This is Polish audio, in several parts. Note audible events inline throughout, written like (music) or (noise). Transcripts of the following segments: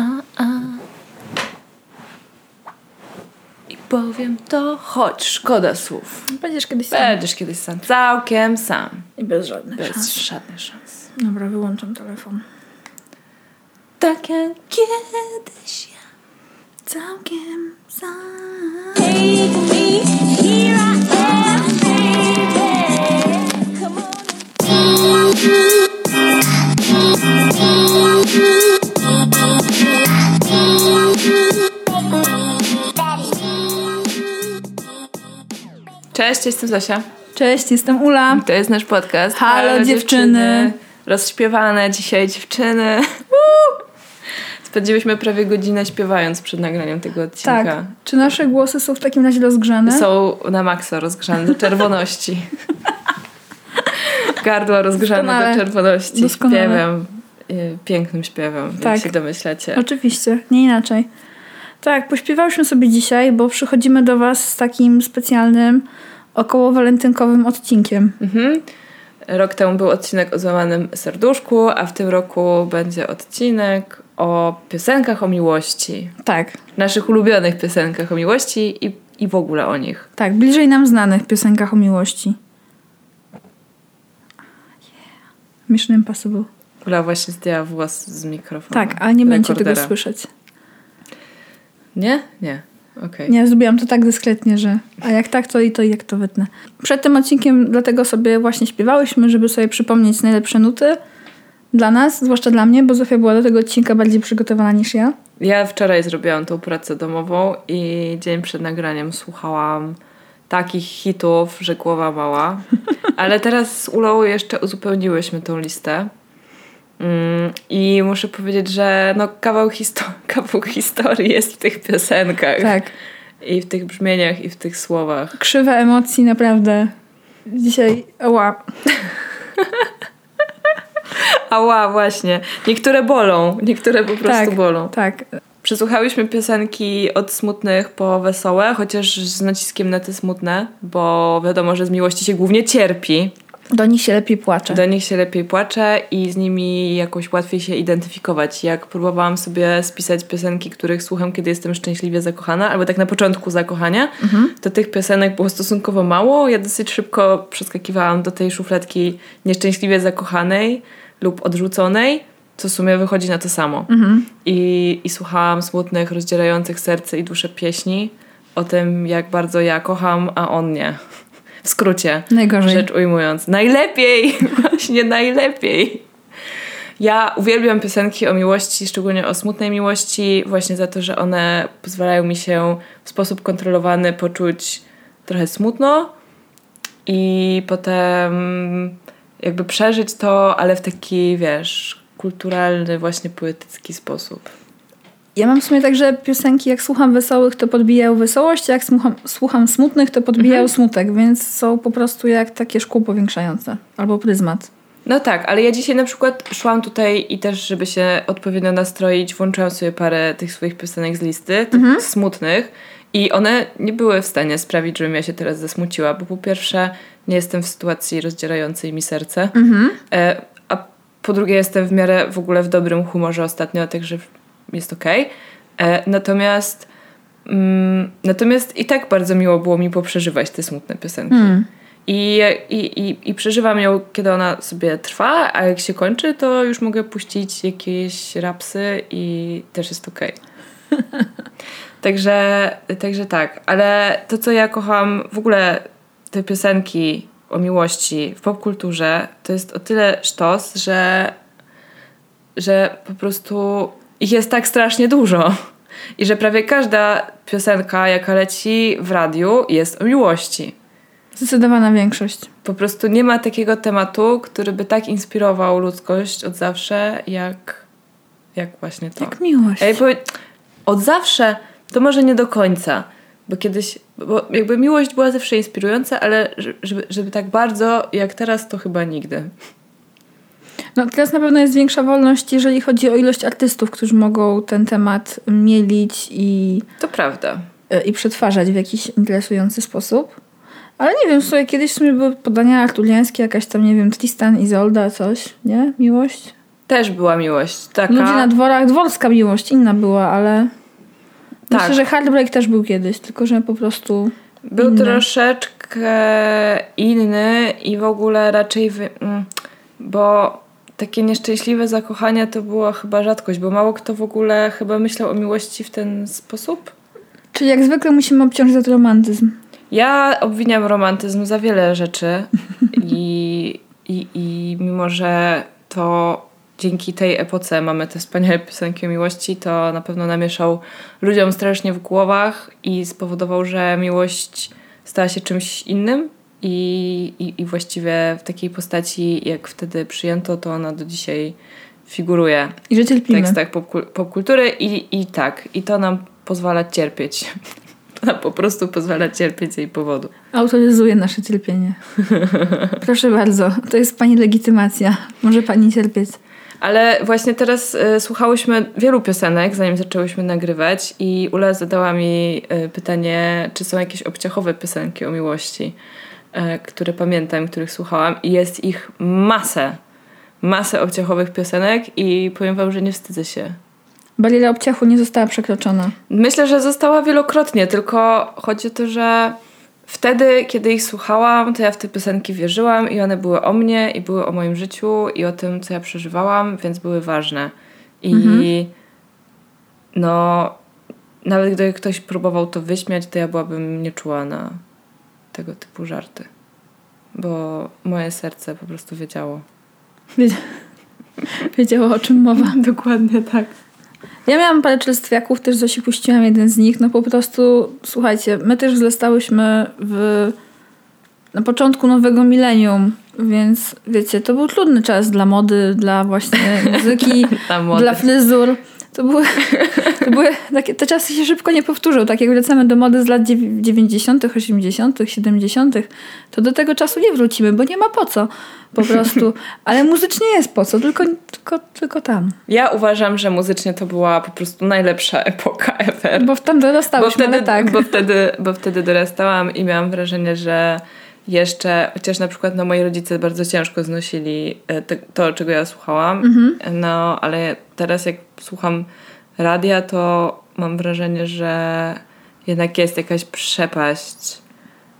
a, a. I powiem to, choć szkoda słów. Będziesz kiedyś sam. Będziesz kiedyś sam, całkiem sam. I bez żadnych Bez szans. żadnych szans. Dobra, wyłączam telefon. Tak jak kiedyś ja. Całkiem sam. Cześć, jestem Zosia. Cześć, jestem Ula. To jest nasz podcast. Halo, dziewczyny. Rozśpiewane dzisiaj dziewczyny. Spędziłyśmy prawie godzinę śpiewając przed nagraniem tego odcinka. Tak. Czy nasze głosy są w takim razie rozgrzane? Są na maksa rozgrzane do czerwoności. (laughs) Gardła rozgrzane Doskonale. do czerwoności. Doskonale. Śpiewem. y, Pięknym śpiewem, Tak. jak się domyślacie. Oczywiście, nie inaczej. Tak, pośpiewałyśmy sobie dzisiaj, bo przychodzimy do Was z takim specjalnym około walentynkowym odcinkiem. Mhm. Rok temu był odcinek o złamanym serduszku, a w tym roku będzie odcinek o piosenkach o miłości. Tak, Naszych ulubionych piosenkach o miłości i, i w ogóle o nich. tak, bliżej nam znanych piosenkach o miłości. Mission Impossible. Ula właśnie zdjęła włos z mikrofonu. Tak, ale nie będziecie tego słyszeć. Nie? Nie. Okej. Nie, zrobiłam to tak dyskretnie, że a jak tak, to i to i jak to wytnę. Przed tym odcinkiem dlatego sobie właśnie śpiewałyśmy, żeby sobie przypomnieć najlepsze nuty dla nas, zwłaszcza dla mnie, bo Zofia była do tego odcinka bardziej przygotowana niż ja. Ja wczoraj zrobiłam tą pracę domową i dzień przed nagraniem słuchałam takich hitów, że głowa mała. (laughs) Ale teraz z Ulą jeszcze uzupełniłyśmy tą listę. Mm, I muszę powiedzieć, że no kawał, histo- (laughs) kawał historii jest w tych piosenkach. Tak. I w tych brzmieniach, i w tych słowach. Krzywe emocji, naprawdę. Dzisiaj, ła. (laughs) Ała, właśnie. Niektóre bolą, niektóre po prostu Tak, bolą. tak. Przesłuchałyśmy piosenki od smutnych po wesołe, chociaż z naciskiem na te smutne, bo wiadomo, że z miłości się głównie cierpi. Do nich się lepiej płacze. Do nich się lepiej płacze i z nimi jakoś łatwiej się identyfikować. Jak próbowałam sobie spisać piosenki, których słucham, kiedy jestem szczęśliwie zakochana, albo tak na początku zakochania, to tych piosenek było stosunkowo mało. Ja dosyć szybko przeskakiwałam do tej szufladki nieszczęśliwie zakochanej lub odrzuconej, co w sumie wychodzi na to samo. I, I słuchałam smutnych, rozdzierających serce i duszę pieśni o tym, jak bardzo ja kocham, a on nie. W skrócie. Najgorzej. Rzecz ujmując. Najlepiej! (laughs) Właśnie najlepiej! Ja uwielbiam piosenki o miłości, szczególnie o smutnej miłości, właśnie za to, że one pozwalają mi się w sposób kontrolowany poczuć trochę smutno i potem jakby przeżyć to, ale w taki, wiesz, kulturalny, właśnie poetycki sposób. Ja mam w sumie tak, że piosenki jak słucham wesołych, to podbijają wesołość, a jak słucham, słucham smutnych, to podbijają smutek, więc są po prostu jak takie szkło powiększające. Albo pryzmat. No tak, ale ja dzisiaj na przykład szłam tutaj i też, żeby się odpowiednio nastroić, włączyłam sobie parę tych swoich piosenek z listy, tych smutnych i one nie były w stanie sprawić, żebym ja się teraz zasmuciła, bo po pierwsze nie jestem w sytuacji rozdzierającej mi serce, e, a po drugie jestem w miarę w ogóle w dobrym humorze ostatnio, także jest okej. E, Natomiast mm, natomiast i tak bardzo miło było mi poprzeżywać te smutne piosenki. I, i, i, I przeżywam ją, kiedy ona sobie trwa, a jak się kończy, to już mogę puścić jakieś rapsy i też jest okej. (laughs) także, także tak, ale to, co ja kocham, w ogóle te piosenki o miłości w popkulturze, to jest o tyle sztos, że, że po prostu ich jest tak strasznie dużo. I że prawie każda piosenka, jaka leci w radiu, jest o miłości. Zdecydowana większość. Po prostu nie ma takiego tematu, który by tak inspirował ludzkość od zawsze, jak, jak właśnie to. Jak miłość. Powie- od zawsze to może nie do końca, bo kiedyś, bo jakby miłość była zawsze inspirująca, ale że- żeby, żeby tak bardzo jak teraz, to chyba nigdy. No teraz na pewno jest większa wolność, jeżeli chodzi o ilość artystów, którzy mogą ten temat mielić i, To prawda. e, i przetwarzać w jakiś interesujący sposób. Ale nie wiem, sobie kiedyś w sumie były podania artuliańskie, jakaś tam, nie wiem, Tristan, Izolda, coś, nie? Miłość? Też była miłość. Taka... Ludzie na dworach, dworska miłość, inna była, ale Tak. myślę, że Heartbreak też był kiedyś, tylko że po prostu Był inny. troszeczkę inny i w ogóle raczej, wy... mm, bo takie nieszczęśliwe zakochania to była chyba rzadkość, bo mało kto w ogóle chyba myślał o miłości w ten sposób. Czyli jak zwykle musimy obciążyć za to romantyzm. Ja obwiniam romantyzm za wiele rzeczy (laughs) i, i, i mimo, że to dzięki tej epoce mamy te wspaniałe piosenki o miłości, to na pewno namieszał ludziom strasznie w głowach i spowodował, że miłość stała się czymś innym i, i, i właściwie w takiej postaci, jak wtedy przyjęto, to ona do dzisiaj figuruje I że w cierpimy. tekstach popkul- popkultury i, i tak, i to nam pozwala cierpieć. (laughs) To nam po prostu pozwala cierpieć z jej powodu. Autoryzuje nasze cierpienie. (laughs) Proszę bardzo, to jest pani legitymacja. Może pani cierpieć. Ale właśnie teraz y, słuchałyśmy wielu piosenek, zanim zaczęłyśmy nagrywać i Ula zadała mi y, pytanie, czy są jakieś obciachowe piosenki o miłości, które pamiętam, których słuchałam i jest ich masę. Masę obciachowych piosenek i powiem wam, że nie wstydzę się. Bariera obciachu nie została przekroczona. Myślę, że została wielokrotnie, tylko chodzi o to, że wtedy, kiedy ich słuchałam, to ja w te piosenki wierzyłam i one były o mnie i były o moim życiu i o tym, co ja przeżywałam, więc były ważne. I no, nawet gdyby ktoś próbował to wyśmiać, to ja byłabym nieczuła na tego typu żarty. Bo moje serce po prostu wiedziało. (laughs) Wiedzia- Wiedziała o czym mowa. (laughs) Dokładnie tak. Ja miałam parę czerstwiaków, też Zosi puściłam jeden z nich. No po prostu, słuchajcie, my też zostałyśmy w, na początku nowego milenium, więc wiecie, to był trudny czas dla mody, dla właśnie (laughs) muzyki, młody. dla fryzur. To były, to były takie, te czasy się szybko nie powtórzą. Tak jak wracamy do mody z lat dziew- 90., 80., 70., to do tego czasu nie wrócimy, bo nie ma po co po prostu. (laughs) Ale muzycznie jest po co, tylko, tylko, tylko tam. Ja uważam, że muzycznie to była po prostu najlepsza epoka ever. Bo tam Bo dorastałyśmy, wtedy, ale tak. bo, wtedy, bo wtedy dorastałam i miałam wrażenie, że jeszcze, chociaż na przykład no, moi rodzice bardzo ciężko znosili e, te, to, czego ja słuchałam, no ale teraz jak słucham radia, to mam wrażenie, że jednak jest jakaś przepaść.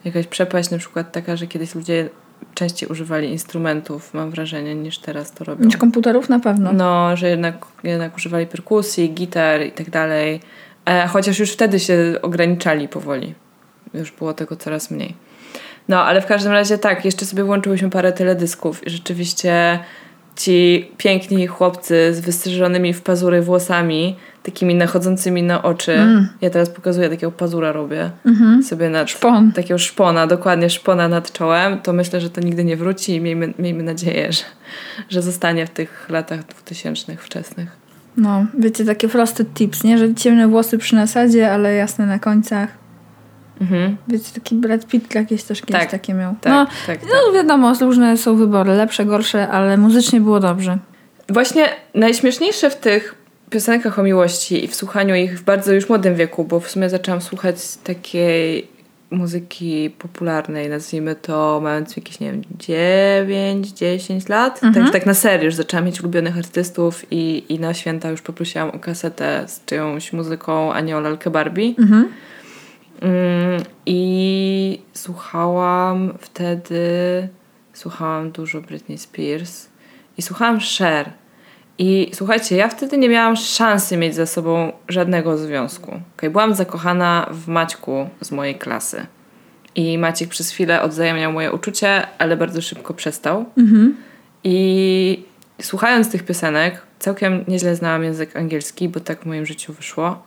Jakaś przepaść na przykład taka, że kiedyś ludzie częściej używali instrumentów, mam wrażenie, niż teraz to robią. Niż komputerów na pewno. No, że jednak, jednak używali perkusji, gitar i tak dalej. E, chociaż już wtedy się ograniczali powoli. Już było tego coraz mniej. No, ale w każdym razie tak, jeszcze sobie włączyłyśmy parę teledysków i rzeczywiście ci piękni chłopcy z wystrzyżonymi w pazury włosami, takimi nachodzącymi na oczy. Ja teraz pokazuję, takiego pazura robię sobie nad Szpon. takiego szpona, dokładnie szpona nad czołem, to myślę, że to nigdy nie wróci i miejmy, miejmy nadzieję, że, że zostanie w tych latach dwutysięcznych wczesnych. No, wiecie, takie frosted tips, nie? Że ciemne włosy przy nasadzie, ale jasne na końcach. Mhm. Wiecie, taki Brad Pitt jakieś też kiedyś Tak, takie miał. Tak, no, tak, tak. no, wiadomo, różne są wybory, lepsze, gorsze, ale muzycznie było dobrze. Właśnie najśmieszniejsze w tych piosenkach o miłości i w słuchaniu ich w bardzo już młodym wieku, bo w sumie zaczęłam słuchać takiej muzyki popularnej, nazwijmy to, mając jakieś, nie wiem, 9-10 lat. Tak już tak na serio, już zaczęłam mieć ulubionych artystów i, i na święta już poprosiłam o kasetę z czyjąś muzyką, a nie o lalkę Barbie. Mm, I słuchałam wtedy, słuchałam dużo Britney Spears i słuchałam Cher. I słuchajcie, ja wtedy nie miałam szansy mieć ze sobą żadnego związku. Okay? Byłam zakochana w Maćku z mojej klasy. I Maciek przez chwilę odzajemniał moje uczucie, ale bardzo szybko przestał. I słuchając tych piosenek, całkiem nieźle znałam język angielski, bo tak w moim życiu wyszło.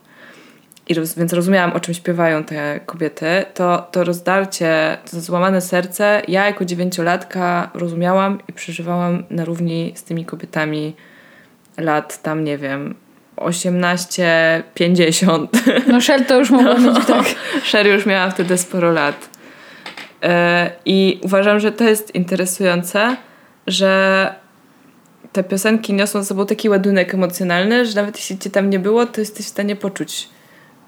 I roz, więc rozumiałam, o czym śpiewają te kobiety. To, to rozdarcie, to złamane serce, ja jako dziewięciolatka rozumiałam i przeżywałam na równi z tymi kobietami lat tam, nie wiem, 18, 50. (laughs) No Cher to już mogło mieć tak. (laughs) Sherry już miała wtedy sporo lat. E, I uważam, że to jest interesujące, że te piosenki niosą ze sobą taki ładunek emocjonalny, że nawet jeśli cię tam nie było, to jesteś w stanie poczuć,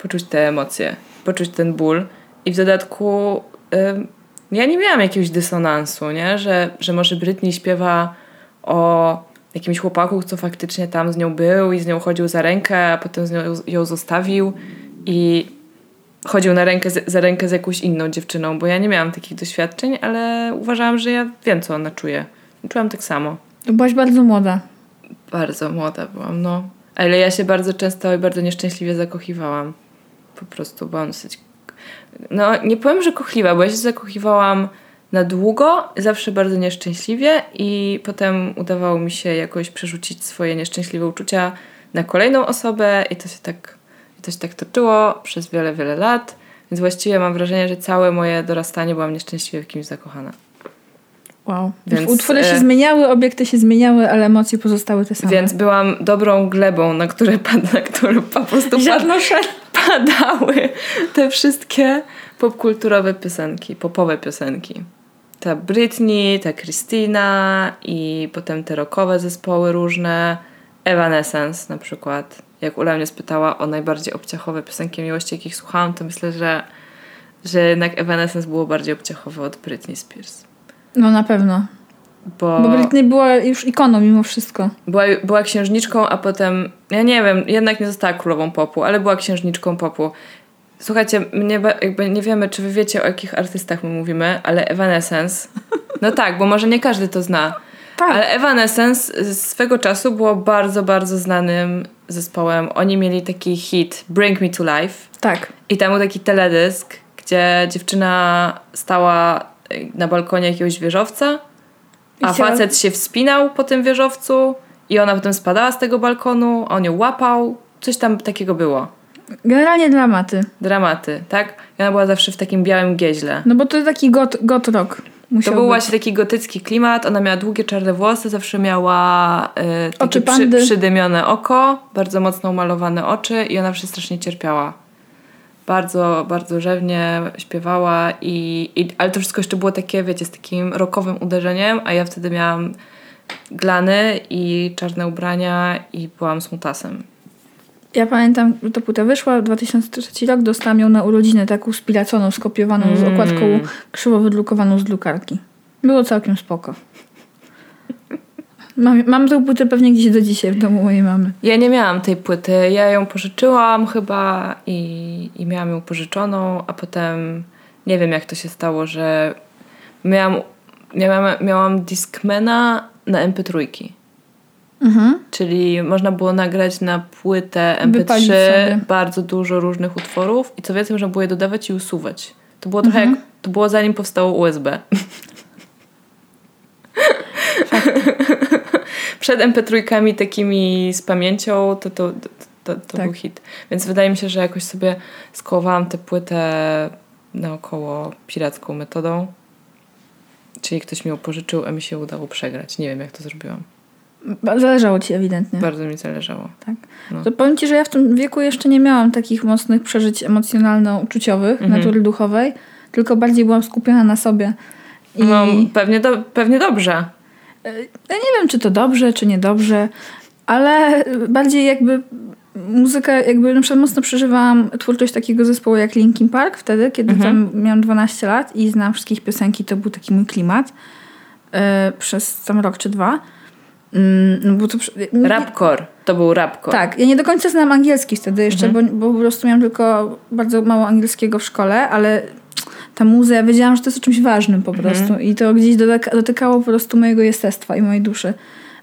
poczuć te emocje, poczuć ten ból. I w dodatku ja nie miałam jakiegoś dysonansu, nie? Że, że może Britney śpiewa o jakimś chłopaku, co faktycznie tam z nią był i z nią chodził za rękę, a potem z nią, ją zostawił i chodził na rękę, z- za rękę z jakąś inną dziewczyną, bo ja nie miałam takich doświadczeń, ale uważałam, że ja wiem, co ona czuje. Czułam tak samo. Byłaś bardzo młoda. Bardzo młoda byłam, no. Ale ja się bardzo często i bardzo nieszczęśliwie zakochiwałam. Po prostu byłam dosyć... No, nie powiem, że kochliwa, bo ja się zakochiwałam na długo, zawsze bardzo nieszczęśliwie i potem udawało mi się jakoś przerzucić swoje nieszczęśliwe uczucia na kolejną osobę i to się tak, to się tak toczyło przez wiele, wiele lat. Więc właściwie mam wrażenie, że całe moje dorastanie byłam nieszczęśliwie w kimś zakochana. Wow. Więc, Utwory się e, zmieniały, obiekty się zmieniały, ale emocje pozostały te same. Więc byłam dobrą glebą, na które, pad- na które po prostu (laughs) pad- Ziarno szel. Padały te wszystkie popkulturowe piosenki, popowe piosenki. Ta Britney, ta Christina i potem te rockowe zespoły różne. Evanescence na przykład. Jak Ula mnie spytała o najbardziej obciachowe piosenki miłości, jakich słuchałam, to myślę, że, że jednak Evanescence było bardziej obciachowe od Britney Spears. No na pewno. Bo, Bo Britney była już ikoną mimo wszystko. była, była księżniczką, a potem, ja nie wiem, jednak nie została królową popu, ale była księżniczką popu. Słuchajcie, mnie ba- jakby nie wiemy, czy wy wiecie, o jakich artystach my mówimy, ale Evanescence, no tak, bo może nie każdy to zna, Tak. ale Evanescence z swego czasu było bardzo, bardzo znanym zespołem. Oni mieli taki hit Bring Me To Life Tak. i tam był taki teledysk, gdzie dziewczyna stała na balkonie jakiegoś wieżowca, a facet się wspinał po tym wieżowcu i ona potem spadała z tego balkonu, on ją łapał. Coś tam takiego było. Generalnie dramaty. Dramaty, tak? I ona była zawsze w takim białym gieźle. No bo to taki got, got rock. To był być. właśnie taki gotycki klimat. Ona miała długie czarne włosy, zawsze miała y, takie przy, przydymione oko, bardzo mocno umalowane oczy i ona zawsze strasznie cierpiała. Bardzo, bardzo rzewnie śpiewała, i, i, ale to wszystko jeszcze było takie, wiecie, z takim rockowym uderzeniem, a ja wtedy miałam glany i czarne ubrania i byłam smutasem. Ja pamiętam, że ta płyta wyszła w 2003 rok, dostałam ją na urodziny taką spilaconą, skopiowaną z Mm. okładką krzywo wydrukowaną z drukarki. Było całkiem spoko. Mam, mam tę płytę pewnie gdzieś do dzisiaj w domu mojej mamy. Ja nie miałam tej płyty. Ja ją pożyczyłam chyba i, i miałam ją pożyczoną, a potem nie wiem jak to się stało, że miałam, miałam, miałam Discmana na MP3. Mhm. Czyli można było nagrać na płytę Wypalić MP3 sobie. bardzo dużo różnych utworów i co więcej można było je dodawać i usuwać. To było trochę Mhm. jak, to było zanim powstało USB. Przed MP3 takimi z pamięcią to, to, to, to, Tak. był hit. Więc wydaje mi się, że jakoś sobie skołowałam tę płytę naokoło piracką metodą. Czyli ktoś mi ją pożyczył, a mi się udało przegrać. Nie wiem, jak to zrobiłam. Zależało ci ewidentnie. Bardzo mi zależało. Tak. No. To powiem ci, że ja w tym wieku jeszcze nie miałam takich mocnych przeżyć emocjonalno-uczuciowych, Mhm. natury duchowej, tylko bardziej byłam skupiona na sobie. I No, pewnie, do, pewnie dobrze. Ja nie wiem, czy to dobrze, czy niedobrze, ale bardziej jakby muzykę, jakby na przykład mocno przeżywałam twórczość takiego zespołu jak Linkin Park wtedy, kiedy Mhm. tam miałam 12 lat i znam wszystkich piosenki, to był taki mój klimat e, przez tam rok czy dwa. Mm, no bo to, Rapcore. To był rapcore. Tak, ja nie do końca znam angielski wtedy jeszcze, Mhm. bo, bo po prostu miałam tylko bardzo mało angielskiego w szkole, ale ta muza, ja wiedziałam, że to jest o czymś ważnym po Mhm. prostu i to gdzieś dotyka, dotykało po prostu mojego jestestwa i mojej duszy.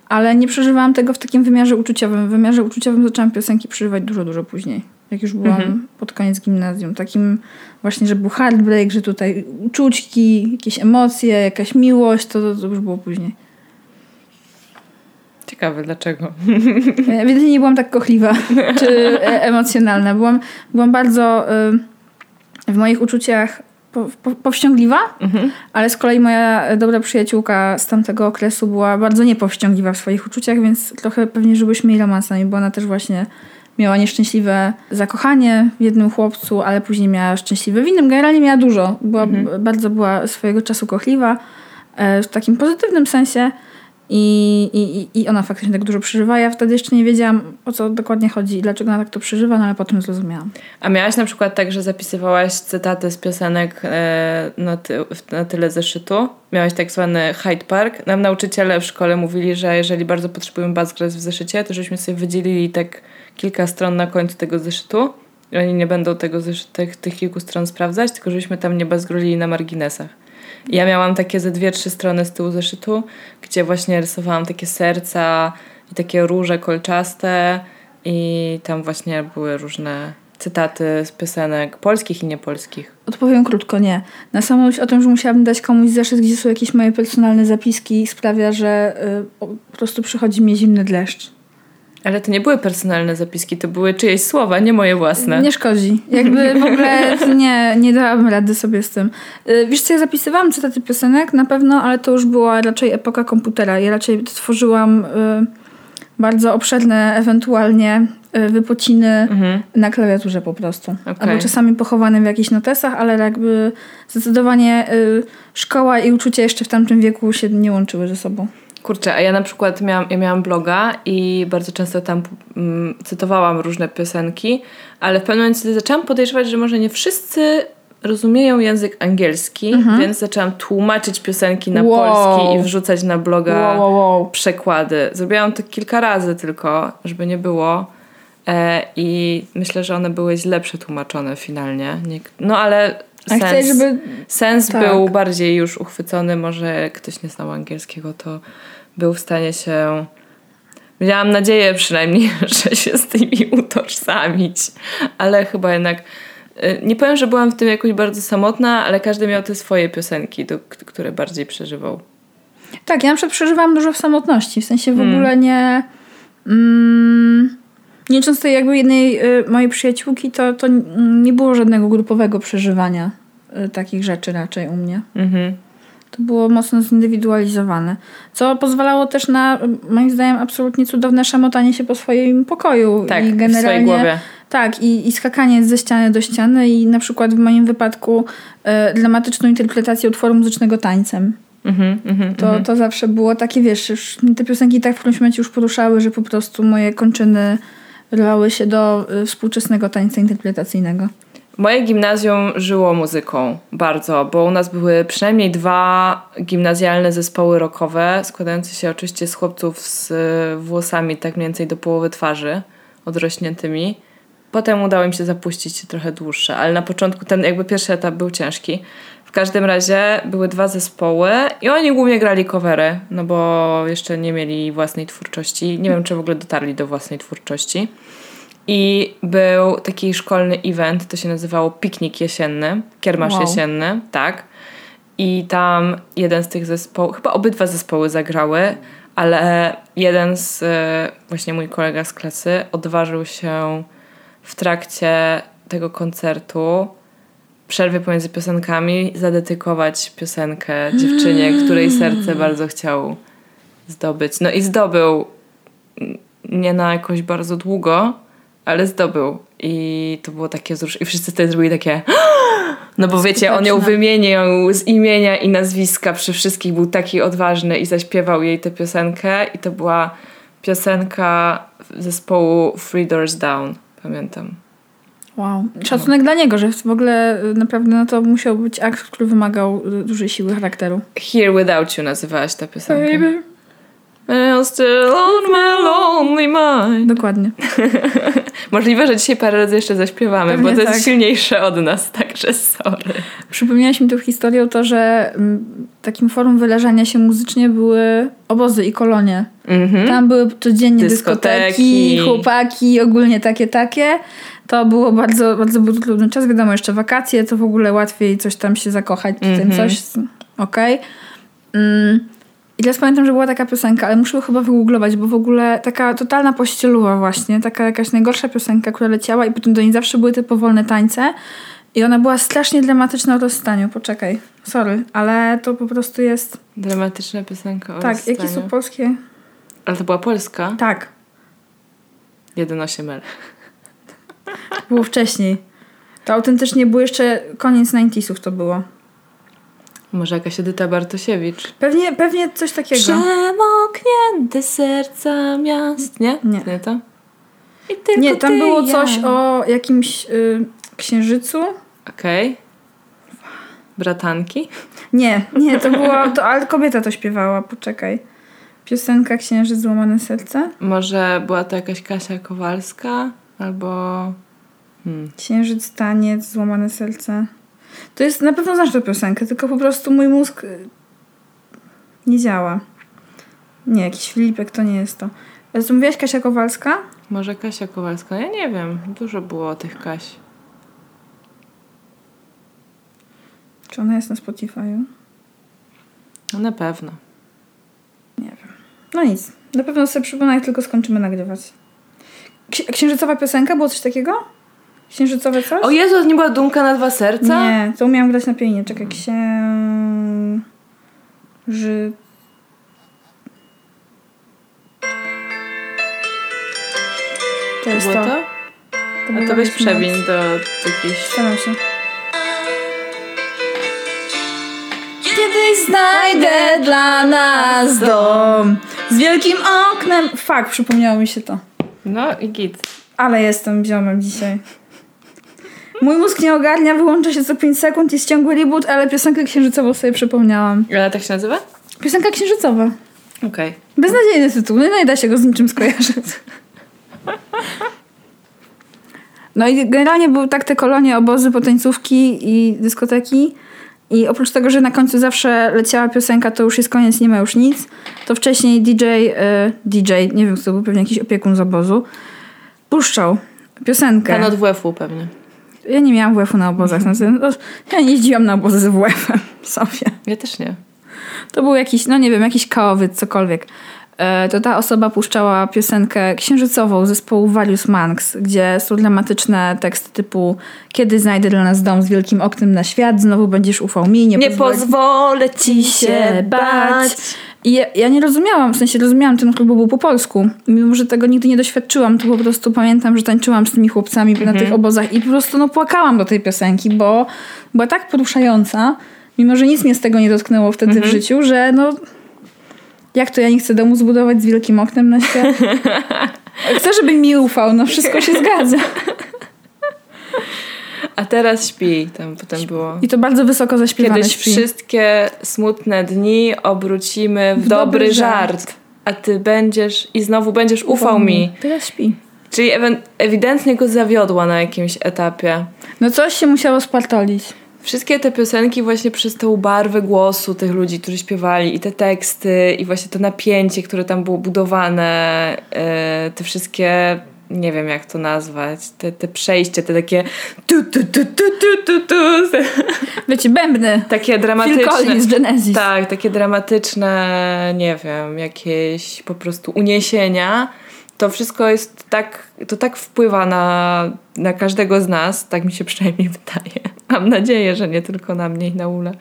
Ale nie przeżywałam tego w takim wymiarze uczuciowym. W wymiarze uczuciowym zaczęłam piosenki przeżywać dużo, dużo później. Jak już byłam Mhm. pod koniec gimnazjum. Takim właśnie, że był heartbreak, że tutaj uczućki, jakieś emocje, jakaś miłość, to, to, to już było później. Ciekawe dlaczego. Ja Ewidentnie nie byłam tak kochliwa czy (laughs) e, emocjonalna. Byłam, byłam bardzo y, w moich uczuciach powściągliwa, Mhm. ale z kolei moja dobra przyjaciółka z tamtego okresu była bardzo niepowściągliwa w swoich uczuciach, więc trochę pewnie żyłyśmy jej romansami, bo ona też właśnie miała nieszczęśliwe zakochanie w jednym chłopcu, ale później miała szczęśliwe w innym. Generalnie miała dużo. Była, Bardzo była swojego czasu kochliwa e, w takim pozytywnym sensie I, i, I ona faktycznie tak dużo przeżywa. Ja wtedy jeszcze nie wiedziałam, o co dokładnie chodzi i dlaczego ona tak to przeżywa, no ale potem zrozumiałam. A miałaś na przykład tak, że zapisywałaś cytaty z piosenek e, na, ty, na tyle zeszytu? Miałaś tak zwany Hyde Park. Nam nauczyciele w szkole mówili, że jeżeli bardzo potrzebujemy bazgres w zeszycie, to żeśmy sobie wydzielili tak kilka stron na końcu tego zeszytu. Oni nie będą tego tych, tych kilku stron sprawdzać, tylko żeśmy tam nie bazgrolili na marginesach. Ja miałam takie ze dwie, trzy strony z tyłu zeszytu, gdzie właśnie rysowałam takie serca i takie róże kolczaste i tam właśnie były różne cytaty z piosenek polskich i niepolskich. Odpowiem krótko, nie. Na samą myśl o tym, że musiałabym dać komuś zeszyt, gdzie są jakieś moje personalne zapiski sprawia, że y, po prostu przychodzi mi zimny deszcz. Ale to nie były personalne zapiski, to były czyjeś słowa, nie moje własne. Nie szkodzi. Jakby w ogóle nie, nie dałabym rady sobie z tym. Y, wiesz co, ja zapisywałam cytaty piosenek na pewno, ale to już była raczej epoka komputera. Ja raczej tworzyłam y, bardzo obszerne ewentualnie y, wypociny mhm. na klawiaturze po prostu. Okay. Albo czasami pochowane w jakichś notesach, ale jakby zdecydowanie szkoła i uczucie jeszcze w tamtym wieku się nie łączyły ze sobą. Kurczę, a ja na przykład miałam, ja miałam bloga i bardzo często tam mm, cytowałam różne piosenki, ale w pewnym momencie zaczęłam podejrzewać, że może nie wszyscy rozumieją język angielski, mhm. więc zaczęłam tłumaczyć piosenki na wow. polski i wrzucać na bloga wow, wow, przekłady. Zrobiłam to kilka razy tylko, żeby nie było. E, I myślę, że one były źle przetłumaczone finalnie. Nie, no ale sens, chcesz, żeby... sens tak. był bardziej już uchwycony. Może ktoś nie znał angielskiego, to był w stanie się. Miałam nadzieję przynajmniej, (laughs) że się z tymi utożsamić, ale chyba jednak. Y, nie powiem, że byłam w tym jakoś bardzo samotna, ale każdy miał te swoje piosenki, do, które bardziej przeżywał. Tak, ja na przykład przeżywałam dużo w samotności, w sensie w hmm. ogóle nie. Mm, nie często jakby jednej y, mojej przyjaciółki, to, to nie było żadnego grupowego przeżywania y, takich rzeczy raczej u mnie. Mhm. To było mocno zindywidualizowane. Co pozwalało też na, moim zdaniem, absolutnie cudowne szamotanie się po swoim pokoju. Tak, I generalnie, w swojej głowie. Tak, i, i skakanie ze ściany do ściany i na przykład w moim wypadku y, dramatyczną interpretację utworu muzycznego tańcem. Mm-hmm, mm-hmm, to, to zawsze było takie, wiesz, już te piosenki tak w którymś momencie już poruszały, że po prostu moje kończyny rwały się do y, współczesnego tańca interpretacyjnego. Moje gimnazjum żyło muzyką bardzo, bo u nas były przynajmniej dwa gimnazjalne zespoły rockowe, składające się oczywiście z chłopców z y, włosami tak mniej więcej do połowy twarzy, odrośniętymi. Potem udało mi się zapuścić trochę dłuższe, ale na początku ten jakby pierwszy etap był ciężki. W każdym razie były dwa zespoły i oni głównie grali covery, no bo jeszcze nie mieli własnej twórczości. Nie wiem, czy w ogóle dotarli do własnej twórczości. I był taki szkolny event, to się nazywało Piknik Jesienny, Kiermasz wow. Jesienny, tak. I tam jeden z tych zespołów, chyba obydwa zespoły zagrały, ale jeden z, e, właśnie mój kolega z klasy, odważył się w trakcie tego koncertu, przerwie pomiędzy piosenkami, zadedykować piosenkę dziewczynie, której serce bardzo chciał zdobyć. No i zdobył nie na jakoś bardzo długo, ale zdobył. I to było takie wzrusz. I wszyscy wtedy zrobili takie no bo wiecie, on ją wymienił z imienia i nazwiska przy wszystkich, był taki odważny i zaśpiewał jej tę piosenkę i to była piosenka zespołu Three Doors Down, pamiętam. Wow. Szacunek no. dla niego, że w ogóle y, naprawdę no to musiał być akt, który wymagał y, dużej siły charakteru. Here Without You nazywałaś tę piosenkę. Baby. I'm still on my lonely mind. Dokładnie. (laughs) Możliwe, że dzisiaj parę razy jeszcze zaśpiewamy, Pewnie bo to tak. jest silniejsze od nas, także sorry. Przypomniałaś mi tą historią to, że mm, takim forum wyrażania się muzycznie były obozy i kolonie. Mm-hmm. Tam były codziennie dyskoteki. dyskoteki, chłopaki, ogólnie takie, takie. To było bardzo, bardzo był trudny czas. Wiadomo, jeszcze wakacje, to w ogóle łatwiej coś tam się zakochać, tym coś. Okej. Okay. Mm. I teraz pamiętam, że była taka piosenka, ale muszę chyba wygooglować, bo w ogóle taka totalna pościeluwa właśnie, taka jakaś najgorsza piosenka, która leciała i potem do niej zawsze były te powolne tańce. I ona była strasznie dramatyczna o rozstaniu. Poczekaj, sorry, ale to po prostu jest... Dramatyczna piosenka o Tak, rozstaniu. jakie są polskie? Ale to była polska? Tak. 1.8L. Było wcześniej. To autentycznie było jeszcze koniec 90sów to było. Może jakaś Edyta Bartosiewicz. Pewnie, pewnie coś takiego. Przemoknięte serca miast. Nie? Nie. Nie to? I tylko Nie, tam było ja. coś o jakimś y, księżycu. Okej. Bratanki? Nie, nie, to było, to, ale kobieta to śpiewała, poczekaj. Piosenka Księżyc złamane serce. Może była to jakaś Kasia Kowalska? Albo... Hmm. Księżyc, taniec, złamane serce. To jest, na pewno znasz tę piosenkę, tylko po prostu mój mózg y, nie działa. Nie, jakiś Filipek to nie jest to. Co mówiłaś Kasia Kowalska? Może Kasia Kowalska? Ja nie wiem. Dużo było tych Kaś. Czy ona jest na Spotify'u? No na pewno. Nie wiem. No nic. Na pewno sobie przypomnę, jak tylko skończymy nagrywać. Ksi- księżycowa piosenka? Było coś takiego? Księżycowe coś? O Jezu, nie była Dumka na dwa serca? Nie, to umiałam grać na pianinie. Czekaj, księży... To jest Było to. to? to A to weź jakiś przewiń do jakiejś... Staram się. Kiedyś znajdę dla nas dom z wielkim oknem. Fakt, przypomniało mi się to. No i git. Ale jestem ziomem dzisiaj. Mój mózg nie ogarnia, wyłącza się co 5 sekund, jest ciągły reboot, ale piosenkę księżycową sobie przypomniałam. Ale tak się nazywa? Piosenka księżycowa. Okej. Beznadziejny tytuł, nie da się go z niczym skojarzyć. No i generalnie były tak te kolonie, obozy, potańcówki i dyskoteki. I oprócz tego, że na końcu zawsze leciała piosenka, to już jest koniec, nie ma już nic, to wcześniej DJ, e, DJ, nie wiem kto to był, pewnie jakiś opiekun z obozu, puszczał piosenkę. Pan od WF-u pewnie. Ja nie miałam WF-u na obozach. No, no, ja nie jeździłam na obozy z WF-em sobie. Ja też nie. To był jakiś, no nie wiem, jakiś kałowiec, cokolwiek. E, To ta osoba puszczała piosenkę księżycową zespołu Various Monks, gdzie są dramatyczne teksty typu Kiedy znajdę dla nas dom z wielkim oknem na świat, znowu będziesz ufał mi, nie, Nie pozwoli pozwolę ci się bać. I ja, ja nie rozumiałam, w sensie rozumiałam ten klub, był po polsku. Mimo, że tego nigdy nie doświadczyłam, to po prostu pamiętam, że tańczyłam z tymi chłopcami na tych obozach i po prostu no płakałam do tej piosenki, bo była tak poruszająca, mimo, że nic mnie z tego nie dotknęło wtedy w życiu, że no jak to ja nie chcę domu zbudować z wielkim oknem na świat? (laughs) Chcę, żeby mi ufał, no wszystko się zgadza. A teraz śpi, tam potem było. I to bardzo wysoko zaśpiewane Kiedyś śpi. wszystkie smutne dni obrócimy w, W dobry, dobry żart. żart. A ty będziesz i znowu będziesz ufał mi. Teraz śpi. Czyli ewidentnie go zawiodła na jakimś etapie. No coś się musiało spartolić. Wszystkie te piosenki właśnie przez tą barwę głosu tych ludzi, którzy śpiewali i te teksty i właśnie to napięcie, które tam było budowane, e, te wszystkie, nie wiem jak to nazwać, te, te przejście, te takie tu, tu, tu, tu, tu, tu, tu, (laughs) Wiecie, bębny. takie dramatyczne. Collins, Genesis. Tak, takie dramatyczne, nie wiem, jakieś po prostu uniesienia. To wszystko jest tak, to tak wpływa na, na każdego z nas, tak mi się przynajmniej (laughs) wydaje. Mam nadzieję, że nie tylko na mnie i na Ulę.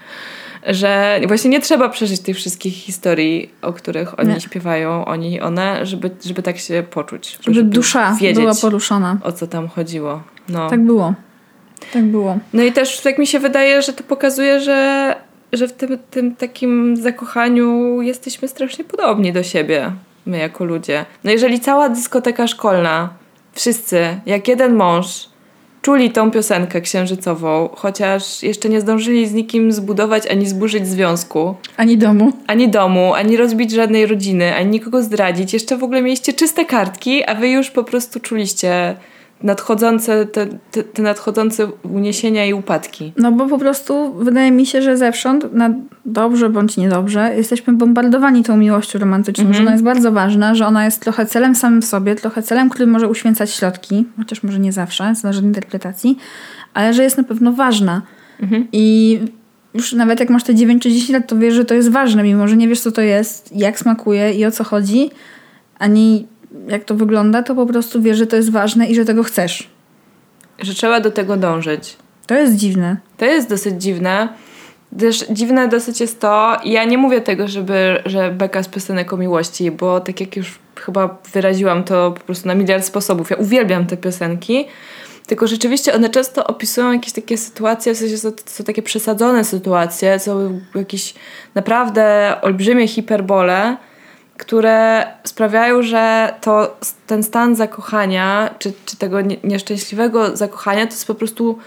Że właśnie nie trzeba przeżyć tych wszystkich historii, o których oni Nie. śpiewają, oni i one, żeby, żeby tak się poczuć. Żeby dusza wiedzieć, była poruszona. o co tam chodziło. No. Tak było. Tak było. No i też tak mi się wydaje, że to pokazuje, że, że w tym, tym takim zakochaniu jesteśmy strasznie podobni do siebie, my jako ludzie. No jeżeli cała dyskoteka szkolna, wszyscy, jak jeden mąż, czuli tą piosenkę księżycową, chociaż jeszcze nie zdążyli z nikim zbudować ani zburzyć związku, Ani domu. ani domu, ani rozbić żadnej rodziny, ani nikogo zdradzić. Jeszcze w ogóle mieliście czyste kartki, a wy już po prostu czuliście nadchodzące, te, te, te nadchodzące uniesienia i upadki. No bo po prostu wydaje mi się, że zewsząd, na dobrze bądź niedobrze, jesteśmy bombardowani tą miłością romantyczną, że ona jest bardzo ważna, że ona jest trochę celem samym w sobie, trochę celem, który może uświęcać środki, chociaż może nie zawsze, zależy od interpretacji, ale że jest na pewno ważna. I już nawet jak masz te 9 czy 10 lat, to wiesz, że to jest ważne, mimo że nie wiesz, co to jest, jak smakuje i o co chodzi, ani jak to wygląda, to po prostu wiesz, że to jest ważne i że tego chcesz. Że trzeba do tego dążyć. To jest dziwne. To jest dosyć dziwne. Też dziwne dosyć jest to, ja nie mówię tego, żeby, że beka z piosenek o miłości, bo tak jak już chyba wyraziłam to po prostu na miliard sposobów. Ja uwielbiam te piosenki, Tylko rzeczywiście one często opisują jakieś takie sytuacje, w sensie są, są takie przesadzone sytuacje, są jakieś naprawdę olbrzymie hiperbole, które sprawiają, że to ten stan zakochania, czy, czy tego nieszczęśliwego zakochania, to jest po prostu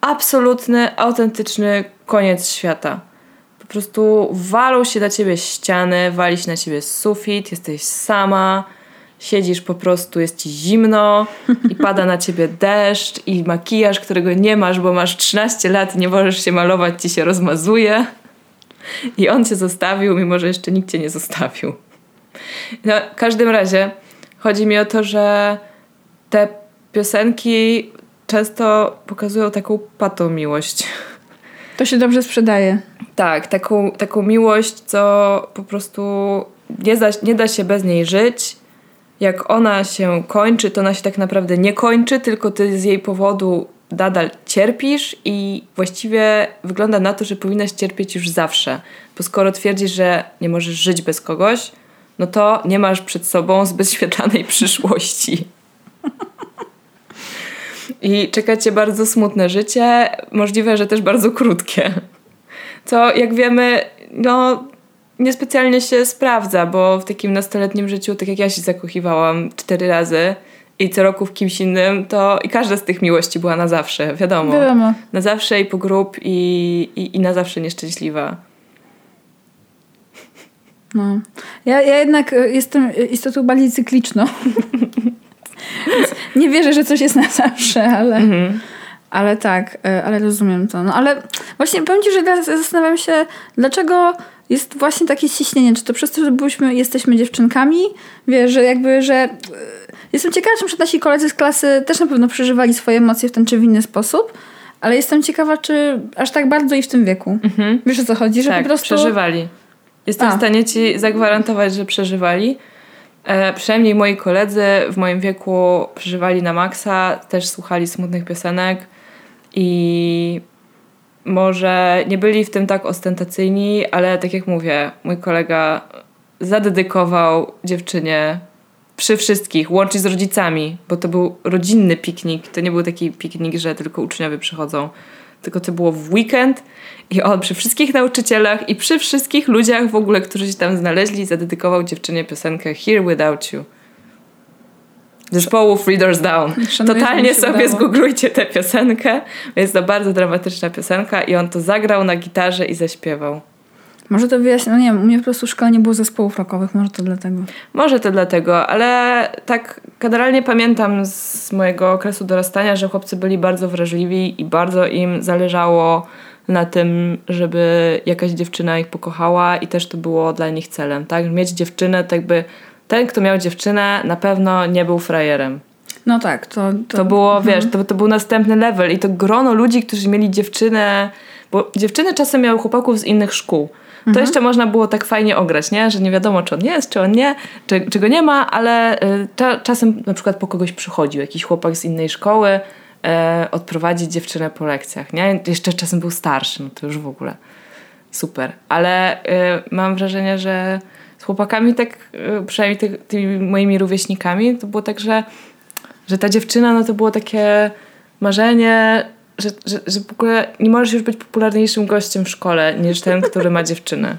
absolutny, autentyczny koniec świata. Po prostu walą się na ciebie ściany, wali się na ciebie sufit, jesteś sama, siedzisz po prostu, jest ci zimno i pada na ciebie deszcz i makijaż, którego nie masz, bo masz 13 lat i nie możesz się malować, ci się rozmazuje. I on cię zostawił, mimo że jeszcze nikt cię nie zostawił. No, w każdym razie chodzi mi o to, że te piosenki często pokazują taką patą miłość. (laughs) To się dobrze sprzedaje. Tak, taką, taką miłość, co po prostu nie da, nie da się bez niej żyć. Jak ona się kończy, to ona się tak naprawdę nie kończy, tylko ty z jej powodu nadal cierpisz i właściwie wygląda na to, że powinnaś cierpieć już zawsze. Bo skoro twierdzisz, że nie możesz żyć bez kogoś, no to nie masz przed sobą zbyt świetlanej przyszłości. I czeka cię bardzo smutne życie, możliwe, że też bardzo krótkie. Co, jak wiemy, no niespecjalnie się sprawdza, bo w takim nastoletnim życiu, tak jak ja się zakochiwałam cztery razy i co roku w kimś innym, to i każda z tych miłości była na zawsze, wiadomo. Wiadomo. Na zawsze i po grób i, i, i na zawsze nieszczęśliwa. No. Ja, ja jednak e, jestem istotą bardziej cykliczną. (laughs) nie wierzę, że coś jest na zawsze, ale, mhm. ale tak, e, ale rozumiem to. No ale właśnie powiem Ci, że teraz zastanawiam się, dlaczego jest właśnie takie ciśnienie. Czy to przez to, że byliśmy, jesteśmy dziewczynkami? Wiesz, że jakby, że... E, jestem ciekawa, czy nasi koledzy z klasy też na pewno przeżywali swoje emocje w ten czy w inny sposób, ale jestem ciekawa, czy aż tak bardzo i w tym wieku. Mhm. Wiesz o co chodzi? Że tak, po prostu... przeżywali. Jestem A. w stanie ci zagwarantować, że przeżywali. E, przynajmniej moi koledzy w moim wieku przeżywali na maksa, też słuchali smutnych piosenek i może nie byli w tym tak ostentacyjni, ale tak jak mówię, mój kolega zadedykował dziewczynie przy wszystkich, łącznie z rodzicami, bo to był rodzinny piknik. To nie był taki piknik, że tylko uczniowie przychodzą tylko to było w weekend i on przy wszystkich nauczycielach i przy wszystkich ludziach w ogóle, którzy się tam znaleźli, zadedykował dziewczynie piosenkę Here Without You. Zespołu Readers Down. Szanuję, Totalnie sobie udało. zgooglujcie tę piosenkę. Jest to bardzo dramatyczna piosenka i on to zagrał na gitarze i zaśpiewał. Może to wyjaśnia, no nie wiem, u mnie po prostu w szkole nie było zespołów rockowych, może to dlatego. Może to dlatego, ale tak generalnie pamiętam z mojego okresu dorastania, że chłopcy byli bardzo wrażliwi i bardzo im zależało na tym, żeby jakaś dziewczyna ich pokochała i też to było dla nich celem, tak? Mieć dziewczynę, tak jakby ten, kto miał dziewczynę, na pewno nie był frajerem. No tak, to... To, to było, mhm. wiesz, to, to był następny level i to grono ludzi, którzy mieli dziewczynę, bo dziewczyny czasem miały chłopaków z innych szkół. To mhm. jeszcze można było tak fajnie ograć, nie? że nie wiadomo, czy on jest, czy on nie, czy, czy go nie ma, ale y, czasem na przykład po kogoś przychodził jakiś chłopak z innej szkoły y, odprowadzić dziewczynę po lekcjach. Nie? Jeszcze czasem był starszy, no to już w ogóle super. Ale y, mam wrażenie, że z chłopakami tak, y, przynajmniej ty, tymi moimi rówieśnikami, to było tak, że, że ta dziewczyna no to było takie marzenie, że, że, że w ogóle nie możesz już być popularniejszym gościem w szkole niż ten, który ma dziewczynę.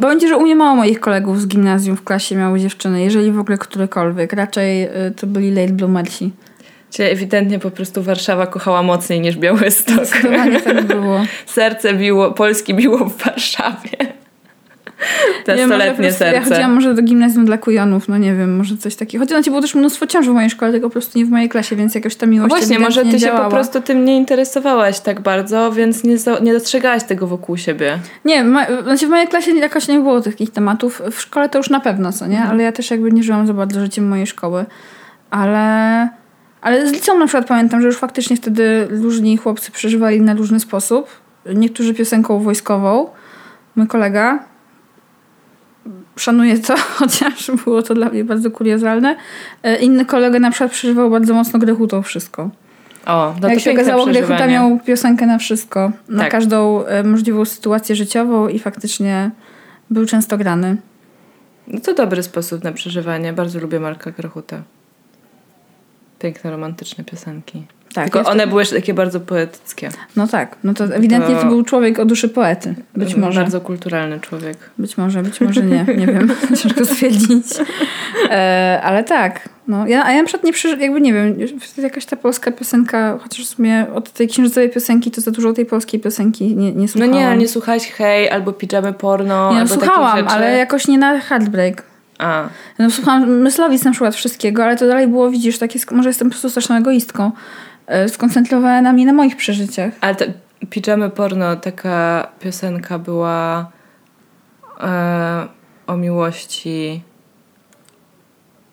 Będzie, że u mnie mało moich kolegów z gimnazjum w klasie miały dziewczyny, jeżeli w ogóle którekolwiek. Raczej y, to byli late bloomersi. Czyli ewidentnie po prostu Warszawa kochała mocniej niż Białystok. Zdecydowanie tak było. (laughs) Serce biło, Polski biło w Warszawie. Nastoletnie serce. Ja chodziłam może do gimnazjum dla kujonów, no nie wiem, może coś takiego. Choć znaczy było też mnóstwo ciąży w mojej szkole, tylko po prostu nie w mojej klasie, więc jakoś ta miłość no Właśnie, może ty działała. się po prostu tym nie interesowałaś tak bardzo, więc nie, nie dostrzegałaś tego wokół siebie. Nie, ma, znaczy w mojej klasie jakoś nie było takich tematów. W szkole to już na pewno, co nie? Mhm. Ale ja też jakby nie żyłam za bardzo życiem mojej szkoły. Ale... Ale z liceum na przykład pamiętam, że już faktycznie wtedy różni chłopcy przeżywali na różny sposób. Niektórzy piosenką wojskową. Mój kolega, szanuję to, (laughs) chociaż było to dla mnie bardzo kuriozalne. E, inny kolega na przykład przeżywał bardzo mocno Grechutą wszystko. O, no Jak się okazało, Grechuta miał piosenkę na wszystko, na tak. każdą e, możliwą sytuację życiową i faktycznie był często grany. No to dobry sposób na przeżywanie. Bardzo lubię Marka Grechuta. Piękne, romantyczne piosenki. Tak, Tylko one były jeszcze takie bardzo poetyckie. No tak, no to ewidentnie to, To- był człowiek o duszy poety. Być może. Bardzo kulturalny człowiek. Być może, być może nie. Nie wiem. (laughs) Ciężko stwierdzić. E, ale tak. No, ja, a ja na przykład nie przeży... jakby nie wiem, jakaś ta polska piosenka, chociaż w sumie od tej księżycowej piosenki to za dużo tej polskiej piosenki nie, nie No słuchałam. nie, ale nie słuchałeś hej, albo pijamy porno, Nie, no, albo słuchałam, ale jakoś nie na Heartbreak. A, No, słuchałam Myslowic na przykład wszystkiego, ale to dalej było, widzisz, takie, może jestem po prostu straszną egoistką, e, skoncentrowana na mnie, na moich przeżyciach. ale te pijamy porno, taka piosenka była e, o miłości.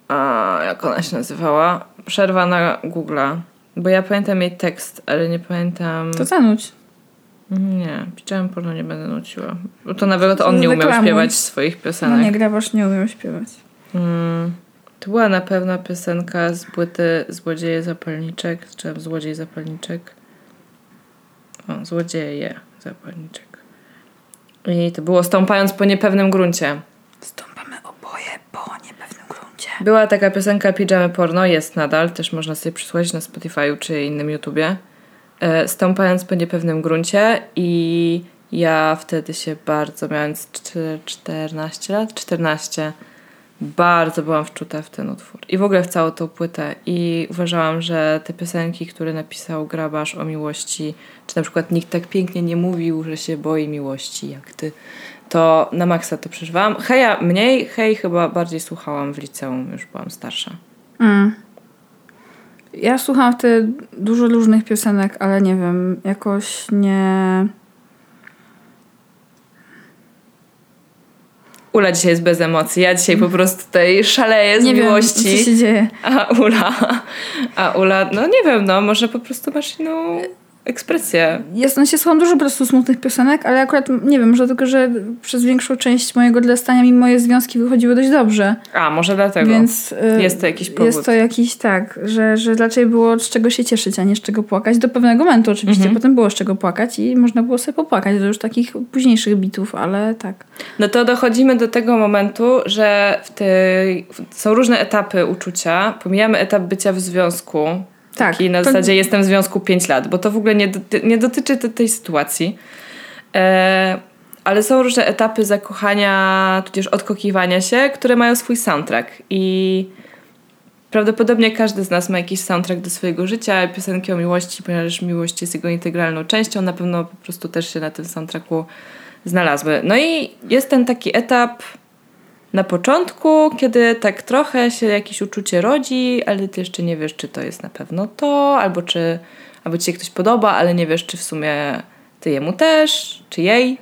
A, jak ona się nazywała? Przerwa na Google'a. Bo ja pamiętam jej tekst, ale nie pamiętam. To zanudź. Nie, pijamy porno nie będę nuciła. Bo to nawet on nie umiał śpiewać swoich No piosenek. nie, grabasz nie umiem śpiewać. Mm, to była na pewno piosenka z płyty Złodzieje Zapalniczek, czy Złodziej Zapalniczek. O, Złodzieje Zapalniczek. I to było Stąpając po niepewnym gruncie. Stąpamy oboje po niepewnym gruncie. Była taka piosenka Pijamy Porno, jest nadal, też można sobie przysłuchać na Spotify czy innym YouTubie. E, Stąpając po niepewnym gruncie i ja wtedy się bardzo, czter- 14 lat, 14, bardzo byłam wczuta w ten utwór i w ogóle w całą tą płytę i uważałam, że te piosenki, które napisał Grabarz o miłości, czy na przykład nikt tak pięknie nie mówił, że się boi miłości jak ty, to na maksa to przeżywałam. Heja mniej, hej chyba bardziej słuchałam w liceum, już byłam starsza. Mm. Ja słucham wtedy dużo różnych piosenek, ale nie wiem, jakoś nie... Ula dzisiaj jest bez emocji, ja dzisiaj po prostu tutaj szaleję z Nie wiem, miłości. co się dzieje. A Ula, a Ula, no nie wiem, no może po prostu masz inną ekspresję. Ja w sensie słucham dużo po prostu smutnych piosenek, ale akurat nie wiem, może tylko, że przez większą część mojego dorastania mi moje związki wychodziły dość dobrze. A, może dlatego. Więc y, Jest to jakiś powód. Jest to jakiś tak, że, że raczej było z czego się cieszyć, a nie z czego płakać. Do pewnego momentu oczywiście, Mhm. potem było z czego płakać i można było sobie popłakać do już takich późniejszych bitów, ale tak. No to dochodzimy do tego momentu, że w tej, są różne etapy uczucia. Pomijamy etap bycia w związku. Tak. I na To- zasadzie jestem w związku 5 lat, bo to w ogóle nie, doty, nie dotyczy te, tej sytuacji. E, ale są różne etapy zakochania, tudzież odkokiwania się, które mają swój soundtrack. I prawdopodobnie każdy z nas ma jakiś soundtrack do swojego życia, piosenki o miłości, ponieważ miłość jest jego integralną częścią, na pewno po prostu też się na tym soundtracku znalazły. No i jest ten taki etap na początku, kiedy tak trochę się jakieś uczucie rodzi, ale ty jeszcze nie wiesz, czy to jest na pewno to, albo czy albo ci się ktoś podoba, ale nie wiesz, czy w sumie ty jemu też, czy jej.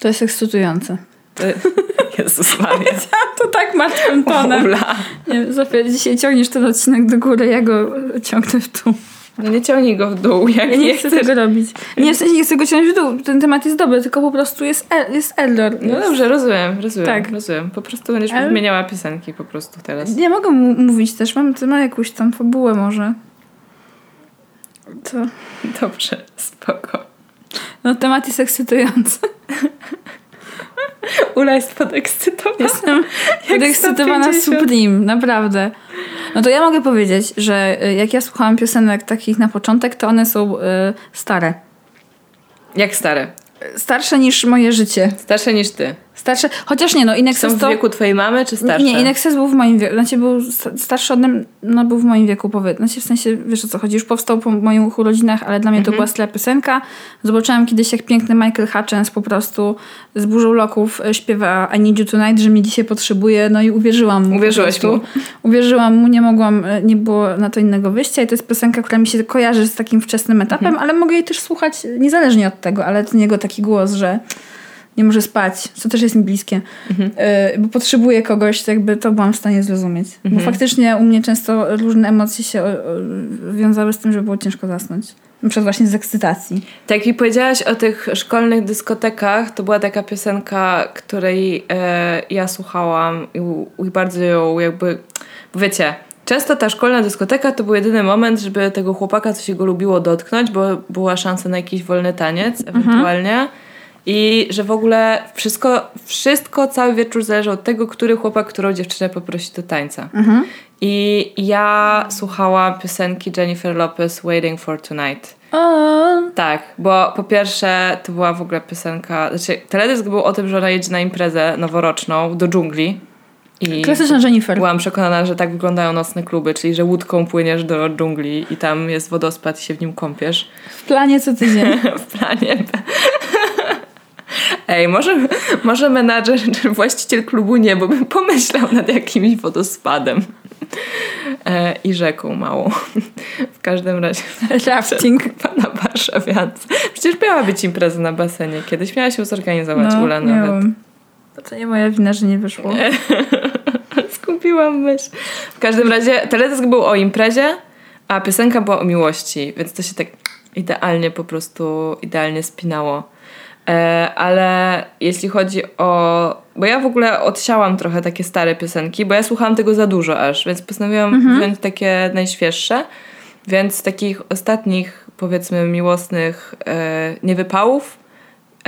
To jest ekscytujące. Ty... (laughs) Jezus Maria. To tak martwym tonem. Nie, Zofia, dzisiaj ciągniesz ten odcinek do góry, ja go ciągnę w dół. No nie ciągnij go w dół, jak Ja nie chcę tego robić. Nie, w sensie nie chcę go ciągnąć w dół. Ten temat jest dobry, tylko po prostu jest, er, jest error. No Jest- dobrze, rozumiem, rozumiem, Tak. rozumiem. Po prostu będziesz Ale- wymieniała piosenki po prostu teraz. Nie mogę mówić też. Mam, mam jakąś tam fabułę może. To... Dobrze, spoko. No temat jest ekscytujący. (laughs) Ula jest podekscytowana. Jestem (laughs) podekscytowana 150. Supreme, naprawdę. No to ja mogę powiedzieć, że y, jak ja słuchałam piosenek takich na początek, to one są y, stare. Jak stare? Starsze niż moje życie. Starsze niż ty. Starsze, chociaż nie, no Są Inexes w to... wieku twojej mamy, czy starsze? Nie, Inexes był w moim wieku. Znaczy był sta- starszy ode mnie, no był w moim wieku, powiedz. Znaczy w sensie, wiesz o co chodzi, już powstał po moich urodzinach, ale dla mnie to była stara piosenka. Zobaczyłam kiedyś, jak piękny Michael Hutchins po prostu z burzą loków e, śpiewa I need you tonight, że mnie dzisiaj potrzebuje, no i uwierzyłam mu. Uwierzyłaś mu. Uwierzyłam mu, nie mogłam, e, nie było na to innego wyjścia i to jest piosenka, która mi się kojarzy z takim wczesnym etapem, Mhm. ale mogę jej też słuchać niezależnie od tego, ale to niego taki głos, że nie może spać, co też jest mi bliskie, Mhm. E, bo potrzebuję kogoś, to jakby to byłam w stanie zrozumieć. Bo Mhm. faktycznie u mnie często różne emocje się o, o, wiązały z tym, że było ciężko zasnąć. Na przykład właśnie z ekscytacji. Tak jak powiedziałaś o tych szkolnych dyskotekach, to była taka piosenka, której e, ja słuchałam i, i bardzo ją jakby, bo wiecie, często ta szkolna dyskoteka to był jedyny moment, żeby tego chłopaka, co się go lubiło, dotknąć, bo była szansa na jakiś wolny taniec ewentualnie. I że w ogóle wszystko, wszystko cały wieczór zależy od tego, który chłopak, którą dziewczynę poprosi do tańca. I ja słuchałam piosenki Jennifer Lopez Waiting for Tonight. O, Tak, bo po pierwsze to była w ogóle piosenka, znaczy teledysk był o tym, że ona jedzie na imprezę noworoczną do dżungli. I klasyczna Jennifer. byłam przekonana, że tak wyglądają nocne kluby, czyli że łódką płyniesz do dżungli i tam jest wodospad i się w nim kąpiesz. W planie co tydzień. (laughs) w planie. Ej, może, może menadżer czy właściciel klubu nie, bo bym pomyślał nad jakimś wodospadem e, i rzeką małą. W każdym razie (laughs) Rafting. (laughs) pana warszawiance. Przecież miała być impreza na basenie. Kiedyś miała się zorganizować No, Ula nawet. miałam. To nie moja wina, że nie wyszło. (laughs) Skupiłam myśl. W każdym razie teledysk był o imprezie, a piosenka była o miłości, więc to się tak idealnie po prostu, idealnie spinało. E, ale jeśli chodzi o... Bo ja w ogóle odsiałam trochę takie stare piosenki, bo ja słuchałam tego za dużo aż, więc postanowiłam wziąć takie najświeższe. Więc z takich ostatnich, powiedzmy, miłosnych e, niewypałów,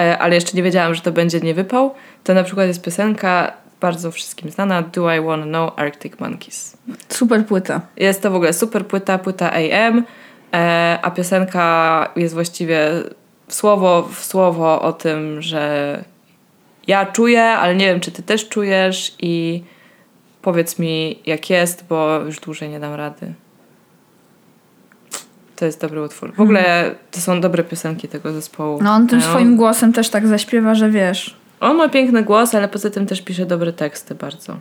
e, ale jeszcze nie wiedziałam, że to będzie niewypał, to na przykład jest piosenka bardzo wszystkim znana Do I Wanna Know Arctic Monkeys. Super płyta. Jest to w ogóle super płyta, płyta AM, e, a piosenka jest właściwie słowo w słowo o tym, że ja czuję, ale nie wiem, czy ty też czujesz i powiedz mi jak jest, bo już dłużej nie dam rady. To jest dobry utwór. W ogóle to są dobre piosenki tego zespołu. No on tym E, swoim głosem też tak zaśpiewa, że wiesz. On ma piękny głos, ale poza tym też pisze dobre teksty bardzo.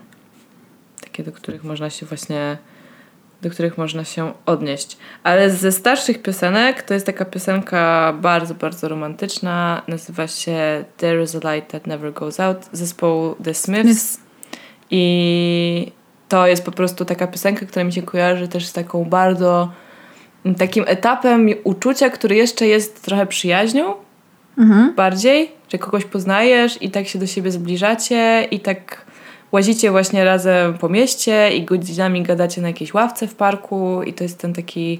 Takie, do których można się właśnie do których można się odnieść. Ale ze starszych piosenek to jest taka piosenka bardzo, bardzo romantyczna. Nazywa się There is a light that never goes out zespołu The Smiths. I to jest po prostu taka piosenka, która mi się kojarzy też z taką bardzo takim etapem uczucia, który jeszcze jest trochę przyjaźnią Mhm. bardziej, że kogoś poznajesz i tak się do siebie zbliżacie i tak łazicie właśnie razem po mieście i godzinami gadacie na jakiejś ławce w parku i to jest ten taki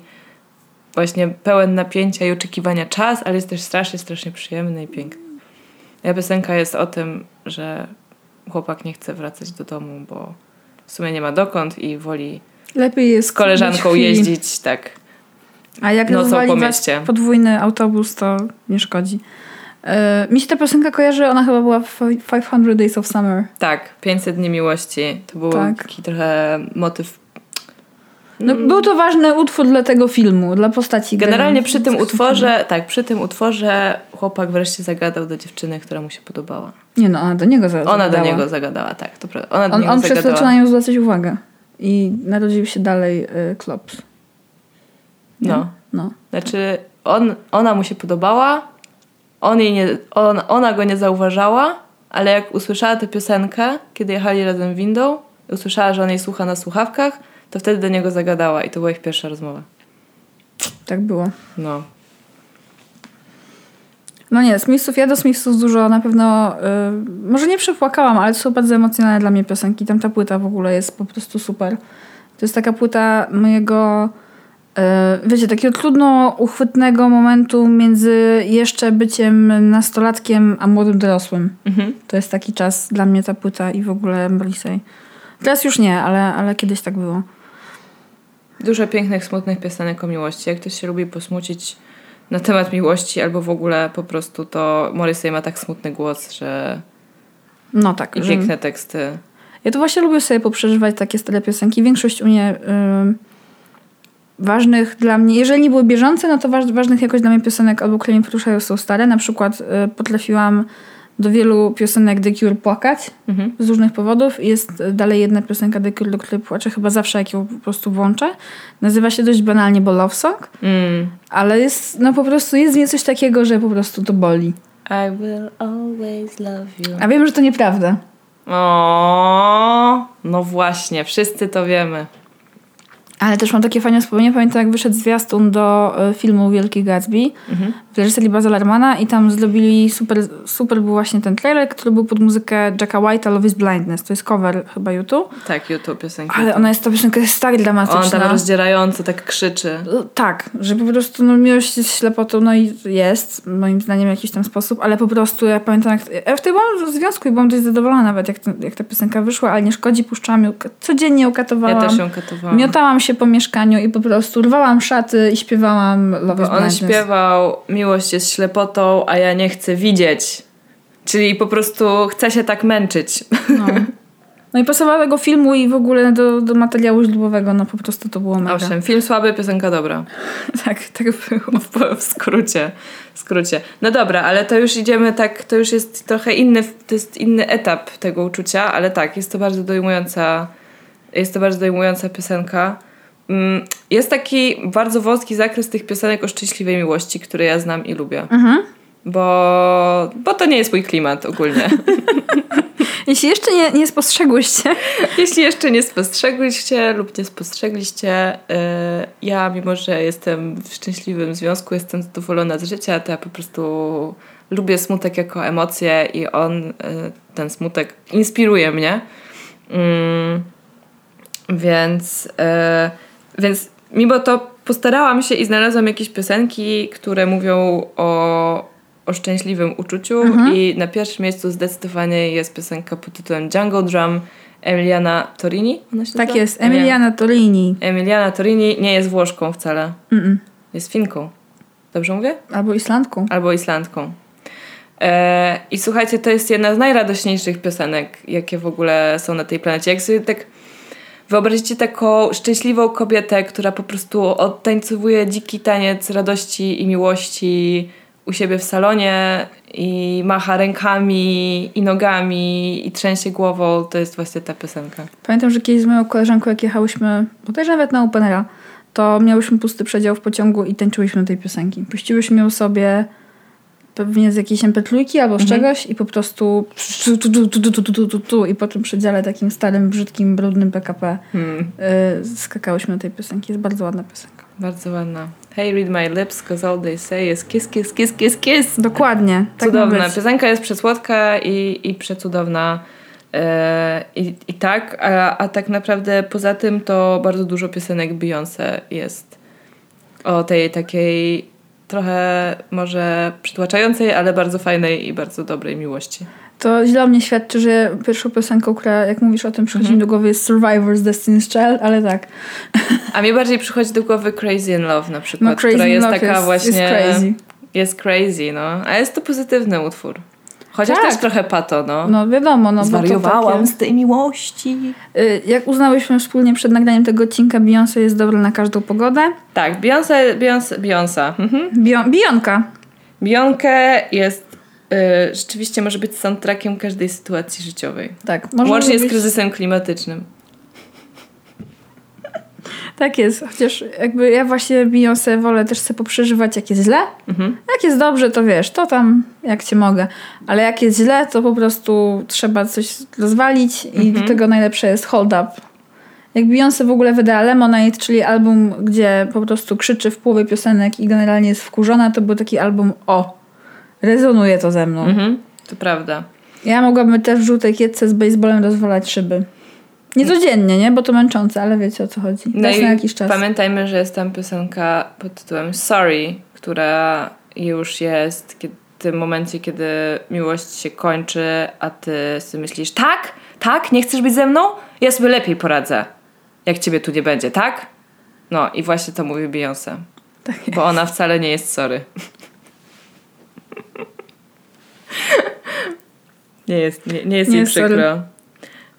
właśnie pełen napięcia i oczekiwania czas, ale jest też strasznie, strasznie przyjemny i piękny. Ja piosenka jest o tym, że chłopak nie chce wracać do domu, bo w sumie nie ma dokąd i woli Lepiej jest z koleżanką jeździć, tak. A jak nocą po mieście. podwójny autobus, to nie szkodzi. E, mi się ta piosenka kojarzy, ona chyba była w 500 Days of Summer. Tak, 500 dni miłości. To był Tak. taki trochę motyw No, Był to ważny utwór dla tego filmu, dla postaci. Generalnie przy tym utworze, tak, przy tym utworze chłopak wreszcie zagadał do dziewczyny, która mu się podobała. Nie no, ona do niego zagadała. Ona do niego zagadała, tak, to prawda. Ona do On, niego on zagadała. zaczyna na nią zwracać uwagę. I narodził się dalej y, Klops. No. no. Znaczy, on, ona mu się podobała, on jej nie, on, ona go nie zauważała, ale jak usłyszała tę piosenkę, kiedy jechali razem windą, usłyszała, że on jej słucha na słuchawkach, to wtedy do niego zagadała i to była ich pierwsza rozmowa. Tak było. No. No nie, Smithsów, ja do Smithsów dużo na pewno, y, może nie przepłakałam, ale to są bardzo emocjonalne dla mnie piosenki. Tam ta płyta w ogóle jest po prostu super. To jest taka płyta mojego, wiecie, takiego trudno uchwytnego momentu między jeszcze byciem nastolatkiem a młodym dorosłym. Mhm. To jest taki czas dla mnie ta płyta i w ogóle Morrissey. Teraz już nie, ale, ale kiedyś tak było. Dużo pięknych, smutnych piosenek o miłości. Jak ktoś się lubi posmucić na temat miłości albo w ogóle po prostu, to Morrissey ma tak smutny głos, że No tak. i że- piękne teksty. Ja to właśnie lubię sobie poprzeżywać takie stare piosenki. Większość u mnie ym, ważnych dla mnie, jeżeli nie były bieżące, no to waż, ważnych jakoś dla mnie piosenek albo które mnie poruszają są stare. Na przykład y, potrafiłam do wielu piosenek The Cure płakać Mhm. z różnych powodów. Jest dalej jedna piosenka The Cure, do której płaczę chyba zawsze, jak ją po prostu włączę. Nazywa się dość banalnie Bo Love Song, Mm. ale jest, no po prostu jest w niej coś takiego, że po prostu to boli. I will always love you. A wiem, że to nieprawda. O, no właśnie, wszyscy to wiemy. Ale też mam takie fajne wspomnienie. Pamiętam, jak wyszedł zwiastun do e, filmu Wielki Gatsby Mhm. w reżyserii Baza Lermana i tam zrobili super, super był właśnie ten trailer, który był pod muzykę Jacka White'a Love is Blindness. To jest cover chyba YouTube. Tak, YouTube piosenki. Ale ona jest, ta piosenka jest tak dramatyczna. On tam rozdzierająco tak krzyczy. Tak, że po prostu no, miłość jest ślepotą, no i jest, moim zdaniem w jakiś tam sposób, ale po prostu ja pamiętam, jak, ja wtedy byłam w związku i byłam dość zadowolona nawet, jak, jak ta piosenka wyszła, ale nie szkodzi, puszczałam ją, codziennie ją Ja katowałam. też ją katowałam. Miotałam się po mieszkaniu i po prostu rwałam szaty i śpiewałam Love is on Blindness. śpiewał Miłość jest ślepotą, a ja nie chcę widzieć. Czyli po prostu chcę się tak męczyć. No. no i pasowało do tego filmu i w ogóle do, do materiału źródłowego, no po prostu to było mega. Owszem, film słaby, piosenka dobra. (laughs) Tak, tak było. W, w skrócie. W skrócie. No dobra, ale to już idziemy tak, to już jest trochę inny, to jest inny etap tego uczucia, ale tak, jest to bardzo dojmująca, jest to bardzo dojmująca piosenka. Mm, Jest taki bardzo wąski zakres tych piosenek o szczęśliwej miłości, które ja znam i lubię. Mhm. Bo, bo to nie jest mój klimat ogólnie. (laughs) Jeśli jeszcze nie, nie spostrzegłyście, (laughs) Jeśli jeszcze nie spostrzegliście lub nie spostrzegliście, yy, ja mimo, że jestem w szczęśliwym związku, jestem zadowolona z życia, to ja po prostu lubię smutek jako emocję i on, yy, ten smutek inspiruje mnie. Mm, więc, yy, więc mimo to postarałam się i znalazłam jakieś piosenki, które mówią o, o szczęśliwym uczuciu i na pierwszym miejscu zdecydowanie jest piosenka pod tytułem Jungle Drum Emiliana Torini. Tak jest, Emiliana Torini. Emiliana Torini nie jest Włoszką wcale. Mm-mm. Jest Finką. Dobrze mówię? Albo Islandką. Albo Islandką. E, I słuchajcie, to jest jedna z najradośniejszych piosenek, jakie w ogóle są na tej planecie. Jak sobie tak wyobrazicie taką szczęśliwą kobietę, która po prostu odtańcowuje dziki taniec radości i miłości u siebie w salonie i macha rękami i nogami i trzęsie głową, to jest właśnie ta piosenka. Pamiętam, że kiedyś z moją koleżanką, jak jechałyśmy, bodajże nawet na Openera, to miałyśmy pusty przedział w pociągu i tańczyłyśmy tej piosenki. Puściłyśmy ją sobie pewnie z jakiejś mp albo z mhm. czegoś i po prostu tu, i po tym przedziale takim starym, brzydkim, brudnym PKP y, hmm. skakałyśmy do tej piosenki. Jest bardzo ładna piosenka. Bardzo ładna. Hey, read my lips, cause all they say is kiss, kiss, kiss, kiss, kiss. Dokładnie. Tak Cudowna. Piosenka jest przesłodka i, i przecudowna. E, I, I tak, a, a tak naprawdę poza tym to bardzo dużo piosenek Beyoncé jest o tej takiej trochę może przytłaczającej, ale bardzo fajnej i bardzo dobrej miłości. To źle o mnie świadczy, że pierwszą piosenką, która, jak mówisz o tym, przychodzi Mhm. mi do głowy jest Survivor's Destiny's Child, ale tak. A mi bardziej przychodzi do głowy Crazy in Love na przykład, No która jest taka jest, właśnie... jest crazy. Jest crazy, no. A jest to pozytywny utwór. Chociaż Tak. też trochę pato, no. No wiadomo, no to Zwariowałam takie... z tej miłości. Y, Jak uznałyśmy wspólnie przed nagraniem tego odcinka, Beyoncé jest dobra na każdą pogodę. Tak, Beyoncé, Beyoncé, Beyoncé. Mhm. Bio- Bionka. Bionkę jest, y, rzeczywiście może być soundtrackiem każdej sytuacji życiowej. Tak, Łącznie z zrobić- kryzysem klimatycznym. Tak jest, chociaż jakby ja właśnie Beyoncé wolę też sobie poprzeżywać jak jest źle. Mhm. Jak jest dobrze, to wiesz, to tam jak cię mogę. Ale jak jest źle, to po prostu trzeba coś rozwalić i Mhm. do tego najlepsze jest Hold Up. Jak Beyoncé w ogóle wydała Lemonade, czyli album, gdzie po prostu krzyczy w połowie piosenek i generalnie jest wkurzona, to był taki album o, rezonuje to ze mną. Mhm. To prawda. Ja mogłabym też w żółtej kietce z baseballem rozwalać szyby. Nie codziennie, nie? Bo to męczące, ale wiecie o co chodzi. No Raz na jakiś czas. pamiętajmy, że jest tam piosenka pod tytułem Sorry, która już jest kiedy, w tym momencie, kiedy miłość się kończy, a ty sobie myślisz, tak, tak, nie chcesz być ze mną? Ja sobie lepiej poradzę, jak ciebie tu nie będzie, tak? No i właśnie to mówi Beyoncé. Tak Bo ona wcale nie jest sorry. (laughs) nie jest, nie, nie jest Nie jej jest sorry.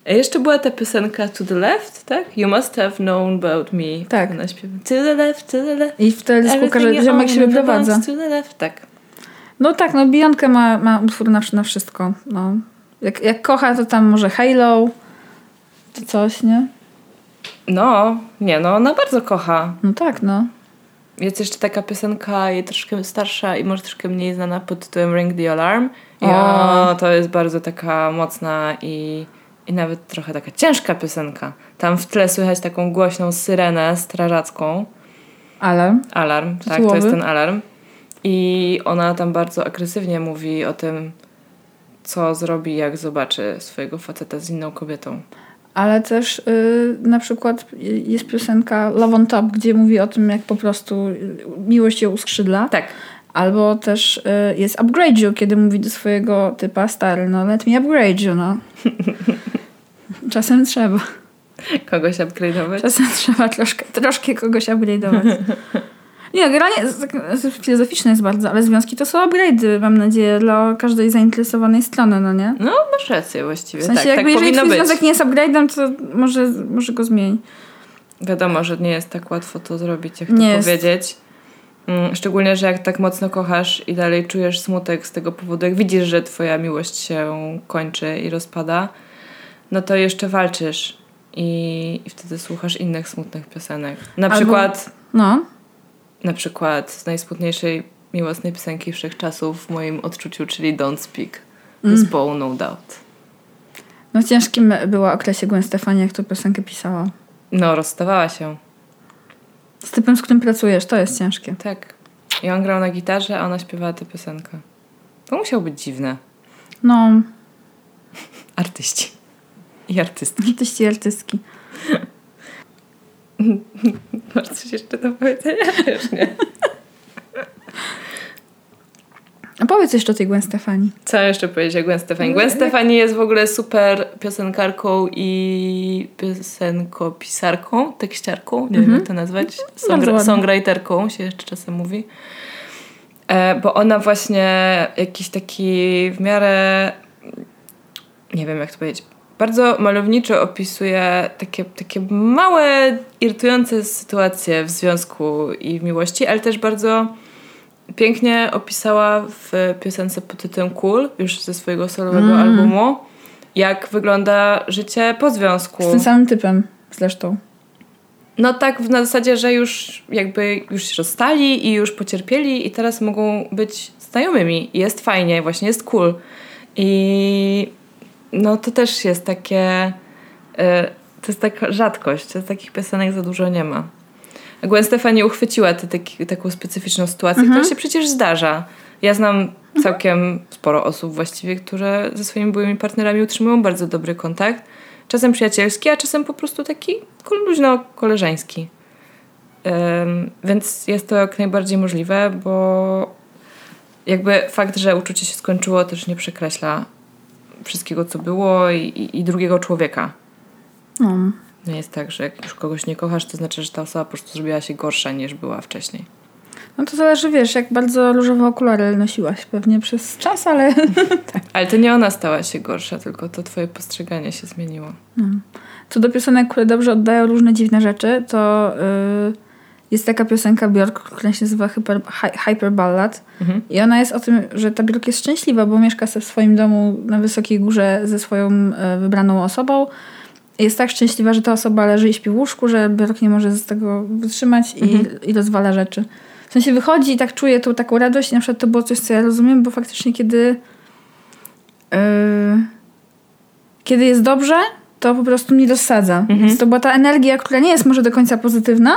A jeszcze była ta piosenka To the Left, tak? You must have known about me. Tak. Ona śpiewa To the left, to the left. I w teledysku you ziomek się wyprowadza. To the left, tak. No tak, no Bionka ma, ma utwór na, na wszystko. No. Jak, jak kocha, to tam może Halo, czy coś, nie? No, nie no, ona bardzo kocha. No tak, no. Jest jeszcze taka piosenka, jej troszkę starsza i może troszkę mniej znana pod tytułem Ring the Alarm. I o, to jest bardzo taka mocna i, i nawet trochę taka ciężka piosenka. Tam w tle słychać taką głośną syrenę strażacką. Alarm. Alarm, tak, to jest ten alarm. I ona tam bardzo agresywnie mówi o tym, co zrobi, jak zobaczy swojego faceta z inną kobietą. Ale też yy, na przykład jest piosenka Love on Top, gdzie mówi o tym, jak po prostu miłość ją uskrzydla. Tak. Albo też y, jest Upgrade You, kiedy mówi do swojego typa stary, no let me upgrade you, no. (laughs) Czasem trzeba. Kogoś upgrade'ować? Czasem trzeba troszkę, troszkę kogoś upgrade'ować. (laughs) Nie, granie filozoficzne jest bardzo, ale związki to są upgrade'y, mam nadzieję, dla każdej zainteresowanej strony, no nie? No, masz rację właściwie. W sensie, tak, jakby tak jeżeli twój być. związek nie jest upgrade'em, to może, może go zmień. Wiadomo, że nie jest tak łatwo to zrobić, jak nie to jest. powiedzieć. Mm, szczególnie, że jak tak mocno kochasz i dalej czujesz smutek z tego powodu, jak widzisz, że twoja miłość się kończy i rozpada, no to jeszcze walczysz i, i wtedy słuchasz innych smutnych piosenek. Na Albo, przykład... No. Na przykład z najsmutniejszej miłosnej piosenki wszechczasów w moim odczuciu, czyli Don't Speak. Mm. Zespołu No Doubt. No ciężkim była okresie Gwen Stefani, jak tę piosenkę pisała. No, rozstawała się. Z typem, z którym pracujesz, to jest ciężkie. Tak. I on grał na gitarze, a ona śpiewała tę piosenkę. To musiało być dziwne. No. Artyści. I artystki. Artyści i artystki. (laughs) Masz coś jeszcze do powiedzenia? Już nie. (laughs) A powiedz jeszcze o tej Gwen Stefani. Co jeszcze powiedzieć o Gwen Stefani? Gwen Stefani jest w ogóle super piosenkarką i piosenkopisarką, tekściarką, nie wiem mhm. jak to nazwać, Songra- songwriterką się jeszcze czasem mówi. E, bo ona właśnie jakiś taki w miarę nie wiem jak to powiedzieć, bardzo malowniczo opisuje takie, takie małe, irytujące sytuacje w związku i w miłości, ale też bardzo pięknie opisała w piosence pod tytułem Cool, już ze swojego solowego mm. albumu, jak wygląda życie po związku. Z tym samym typem zresztą. No tak, na zasadzie, że już jakby już się rozstali i już pocierpieli i teraz mogą być znajomymi. Jest fajnie, właśnie jest cool. I no to też jest takie... Y, to jest taka rzadkość. Takich piosenek za dużo nie ma. Gwen Stefani uchwyciła tę taką specyficzną sytuację, mhm. która się przecież zdarza. Ja znam całkiem sporo osób właściwie, które ze swoimi byłymi partnerami utrzymują bardzo dobry kontakt. Czasem przyjacielski, a czasem po prostu taki luźno-koleżeński. Um, więc jest to jak najbardziej możliwe, bo jakby fakt, że uczucie się skończyło też nie przekreśla wszystkiego, co było i, i, drugiego człowieka. No. Nie jest tak, że jak już kogoś nie kochasz, to znaczy, że ta osoba po prostu zrobiła się gorsza niż była wcześniej. No to zależy, wiesz, jak bardzo różowe okulary nosiłaś pewnie przez czas, ale... (laughs) tak. Ale to nie ona stała się gorsza, tylko to twoje postrzeganie się zmieniło. No. Co do piosenek, które dobrze oddają różne dziwne rzeczy, to yy, jest taka piosenka Björk, która się nazywa Hyper, Hyper Ballad mhm. i ona jest o tym, że ta Björk jest szczęśliwa, bo mieszka w swoim domu na wysokiej górze ze swoją yy, wybraną osobą jest tak szczęśliwa, że ta osoba leży i śpi w łóżku, że Bjork nie może z tego wytrzymać i, mhm. i rozwala rzeczy. W sensie wychodzi i tak czuje tą taką radość i na przykład to było coś, co ja rozumiem, bo faktycznie kiedy yy, kiedy jest dobrze, to po prostu mnie rozsadza. Mhm. Więc to była ta energia, która nie jest może do końca pozytywna,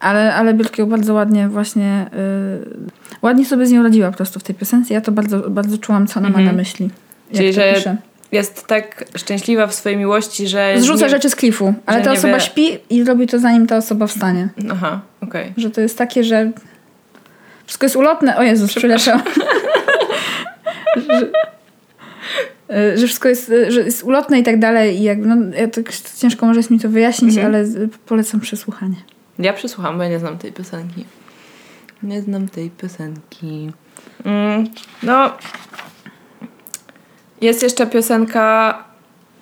ale, ale Bjork ją bardzo ładnie właśnie yy, ładnie sobie z nią radziła po prostu w tej piosence. Ja to bardzo, bardzo czułam, co ona mhm. ma na myśli. Czyli, że pisze jest tak szczęśliwa w swojej miłości, że. Zrzuca nie, rzeczy z klifu, ale ta osoba wie... śpi i robi to zanim ta osoba wstanie. Aha, okej. Okay. Że to jest takie, że wszystko jest ulotne. O Jezus, przepraszam. że, e, że wszystko jest, że jest ulotne i tak dalej. I jak, no, ja to, ciężko może jest mi to wyjaśnić, mhm. ale polecam przesłuchanie. Ja przesłucham, bo ja nie znam tej piosenki. Nie znam tej piosenki. Mm, no, jest jeszcze piosenka,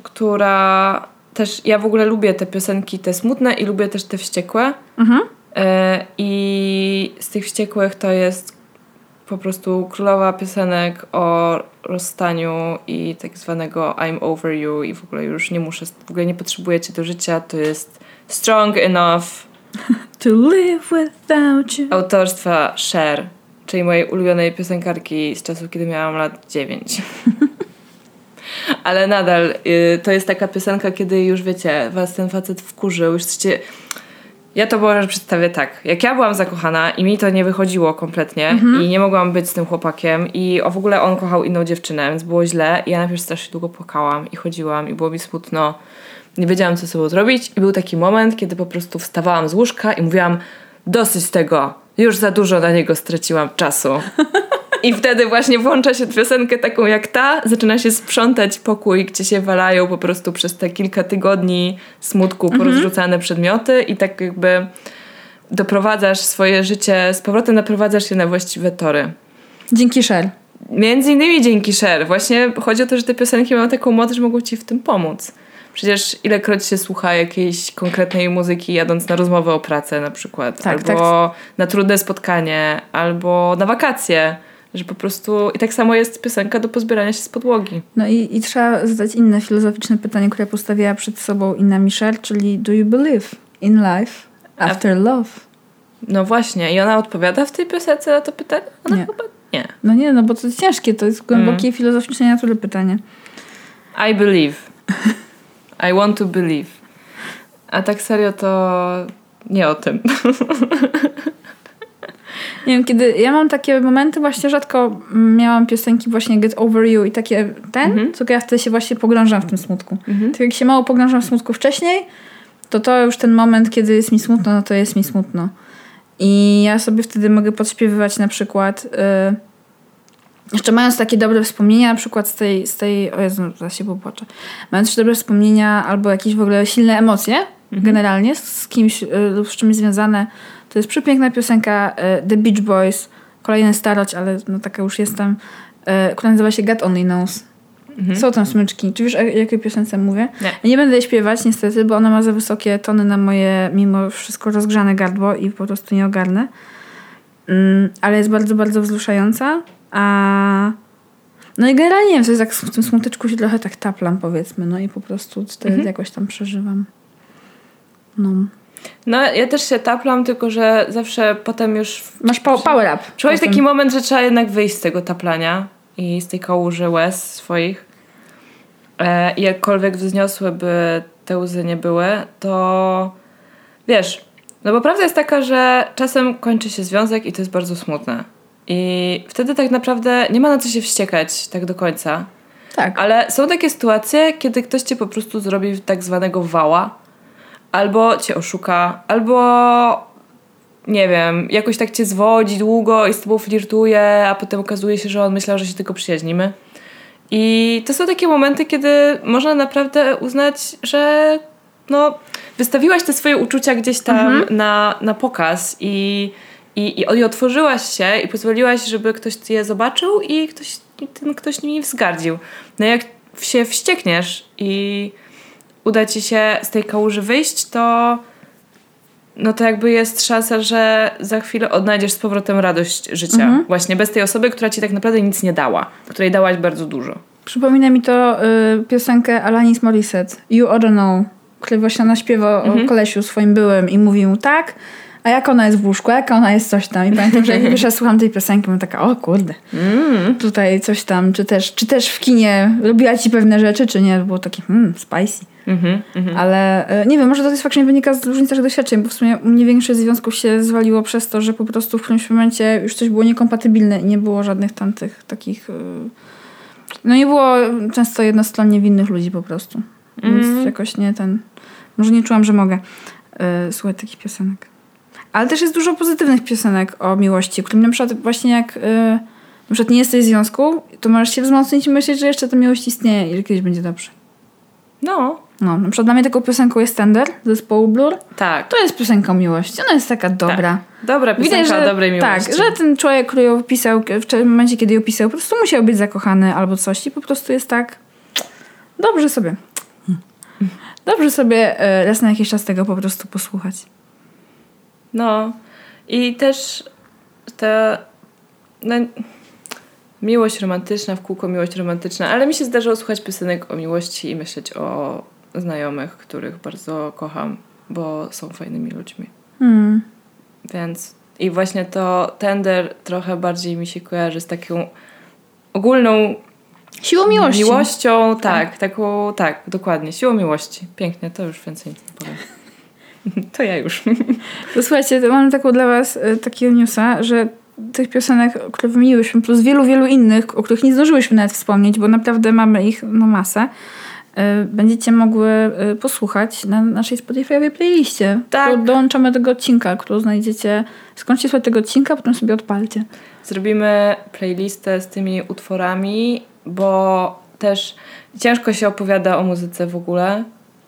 która też, ja w ogóle lubię te piosenki, te smutne i lubię też te wściekłe. Mhm. E, I z tych wściekłych to jest po prostu królowa piosenek o rozstaniu i tak zwanego I'm over you i w ogóle już nie muszę, w ogóle nie potrzebuję cię do życia. To jest Strong Enough (laughs) to live without you. Autorstwa Cher, czyli mojej ulubionej piosenkarki z czasów, kiedy miałam lat 9. (laughs) Ale nadal y, to jest taka piosenka, kiedy już wiecie, was ten facet wkurzył, już jesteście... Ja to może przedstawię tak. Jak ja byłam zakochana i mi to nie wychodziło kompletnie Mhm. i nie mogłam być z tym chłopakiem i o w ogóle on kochał inną dziewczynę, więc było źle i ja najpierw strasznie długo płakałam i chodziłam i było mi smutno. Nie wiedziałam, co ze sobą zrobić i był taki moment, kiedy po prostu wstawałam z łóżka i mówiłam dosyć tego, już za dużo na niego straciłam czasu. I wtedy właśnie włącza się piosenkę taką jak ta, zaczyna się sprzątać pokój, gdzie się walają po prostu przez te kilka tygodni smutku porozrzucane przedmioty i tak jakby doprowadzasz swoje życie, z powrotem naprowadzasz je na właściwe tory. Dzięki Sher. Między innymi dzięki Cher. Właśnie chodzi o to, że te piosenki mają taką moc, że mogą ci w tym pomóc. Przecież ilekroć się słucha jakiejś konkretnej muzyki jadąc na rozmowę o pracę na przykład, Tak, albo na trudne spotkanie, albo na wakacje, że po prostu i tak samo jest piosenka do pozbierania się z podłogi. No i, i trzeba zadać inne filozoficzne pytanie, które postawiła przed sobą inna Michelle, czyli do you believe in life after love? No właśnie, i ona odpowiada w tej piosence na to pytanie? Ona Nie. chyba nie. No nie, no bo to jest ciężkie, to jest głębokie filozoficznej natury pytanie. I believe. (laughs) I want to believe. A tak serio to nie o tym. Nie wiem, kiedy ja mam takie momenty, właśnie rzadko miałam piosenki właśnie Get Over You i takie ten, Mhm. tylko ja wtedy się właśnie pogrążam w tym smutku. Tak jak się mało pogrążam w smutku wcześniej, to to już ten moment, kiedy jest mi smutno, no to jest mi smutno. I ja sobie wtedy mogę podśpiewywać na przykład... y, jeszcze mając takie dobre wspomnienia, na przykład z tej, z tej o Jezu, zaraz się popłaczę. Mając jeszcze dobre wspomnienia albo jakieś w ogóle silne emocje, generalnie z, kimś y, lub z czymś związane, to jest przepiękna piosenka y, The Beach Boys, kolejny starość, ale no taka już jestem, y, która nazywa się God Only Knows. Są tam smyczki. Czy wiesz, o jakiej piosence mówię? Nie. Ja nie będę jej śpiewać niestety, bo ona ma za wysokie tony na moje, mimo wszystko rozgrzane gardło i po prostu nie ogarnę. Mm, ale jest bardzo, bardzo wzruszająca. A... No i generalnie nie wiem, jest tak w tym smuteczku się trochę tak taplam powiedzmy, no i po prostu wtedy jakoś tam przeżywam. No. No, ja też się taplam, tylko że zawsze potem już Masz po- power up. przychodzi potem. taki moment, że trzeba jednak wyjść z tego taplania i z tej kałuży łez swoich. E, I jakkolwiek wzniosłe by te łzy nie były, to wiesz, no bo prawda jest taka, że czasem kończy się związek i to jest bardzo smutne. I wtedy tak naprawdę nie ma na co się wściekać tak do końca. Tak. Ale są takie sytuacje, kiedy ktoś cię po prostu zrobi tak zwanego wała, albo cię oszuka, albo nie wiem, jakoś tak cię zwodzi długo i z tobą flirtuje, a potem okazuje się, że on myślał, że się tylko przyjaźnimy. I to są takie momenty, kiedy można naprawdę uznać, że no, wystawiłaś te swoje uczucia gdzieś tam na, na pokaz i, i, i, i otworzyłaś się i pozwoliłaś, żeby ktoś je zobaczył i ktoś, ten ktoś nimi wzgardził. No jak się wściekniesz i uda ci się z tej kałuży wyjść, to no to jakby jest szansa, że za chwilę odnajdziesz z powrotem radość życia. Właśnie bez tej osoby, która ci tak naprawdę nic nie dała, której dałaś bardzo dużo. Przypomina mi to y, piosenkę Alanis Morissette, You Oughta Know, który właśnie ona śpiewa o kolesiu swoim byłym i mówi mu tak, a jak ona jest w łóżku, jak ona jest coś tam. I pamiętam, że jak (laughs) pierwszy raz słucham tej piosenki, mam taka, o kurde, tutaj coś tam, czy też, czy też w kinie robiła ci pewne rzeczy, czy nie, było takie, hmm, spicy. Mhm, mhm. Ale e, nie wiem, może to jest faktycznie wynika z różnic naszych doświadczeń, bo w sumie u mnie większość związków się zwaliło przez to, że po prostu w którymś momencie już coś było niekompatybilne i nie było żadnych tamtych takich... e, No nie było często jednostronnie winnych ludzi po prostu. Więc jakoś nie ten... Może nie czułam, że mogę e, słuchać takich piosenek. Ale też jest dużo pozytywnych piosenek o miłości, którym na przykład właśnie jak e, na przykład nie jesteś w związku, to możesz się wzmocnić i myśleć, że jeszcze ta miłość istnieje i że kiedyś będzie dobrze. No, No, na przykład dla mnie taką piosenką jest Tender zespołu Blur. tak. To jest piosenka o miłości. Ona jest taka dobra. Dobra piosenka o dobrej miłości. Tak, że ten człowiek, który ją pisał, w momencie, kiedy ją pisał, po prostu musiał być zakochany albo coś i po prostu jest tak dobrze sobie. Dobrze sobie e, raz na jakiś czas tego po prostu posłuchać. No i też ta no, miłość romantyczna, w kółko miłość romantyczna, ale mi się zdarzało słuchać piosenek o miłości i myśleć o znajomych, których bardzo kocham, bo są fajnymi ludźmi. Hmm. Więc i właśnie to tender trochę bardziej mi się kojarzy z taką ogólną Siłą miłości. Miłością, tak, taką, tak, dokładnie, siłą miłości. Pięknie, to już więcej nic nie powiem. (laughs) To ja już. To słuchajcie, to mam taką dla was y, takiego newsa, że tych piosenek, które wymieniłyśmy, plus wielu, wielu innych, o których nie zdążyłyśmy nawet wspomnieć, bo naprawdę mamy ich no masę, y, będziecie mogły y, posłuchać na naszej Spotify'owej playliście. Tak. Dołączamy do tego odcinka, którą znajdziecie. Skończcie sobie tego odcinka, potem sobie odpalcie. Zrobimy playlistę z tymi utworami, bo też ciężko się opowiada o muzyce w ogóle.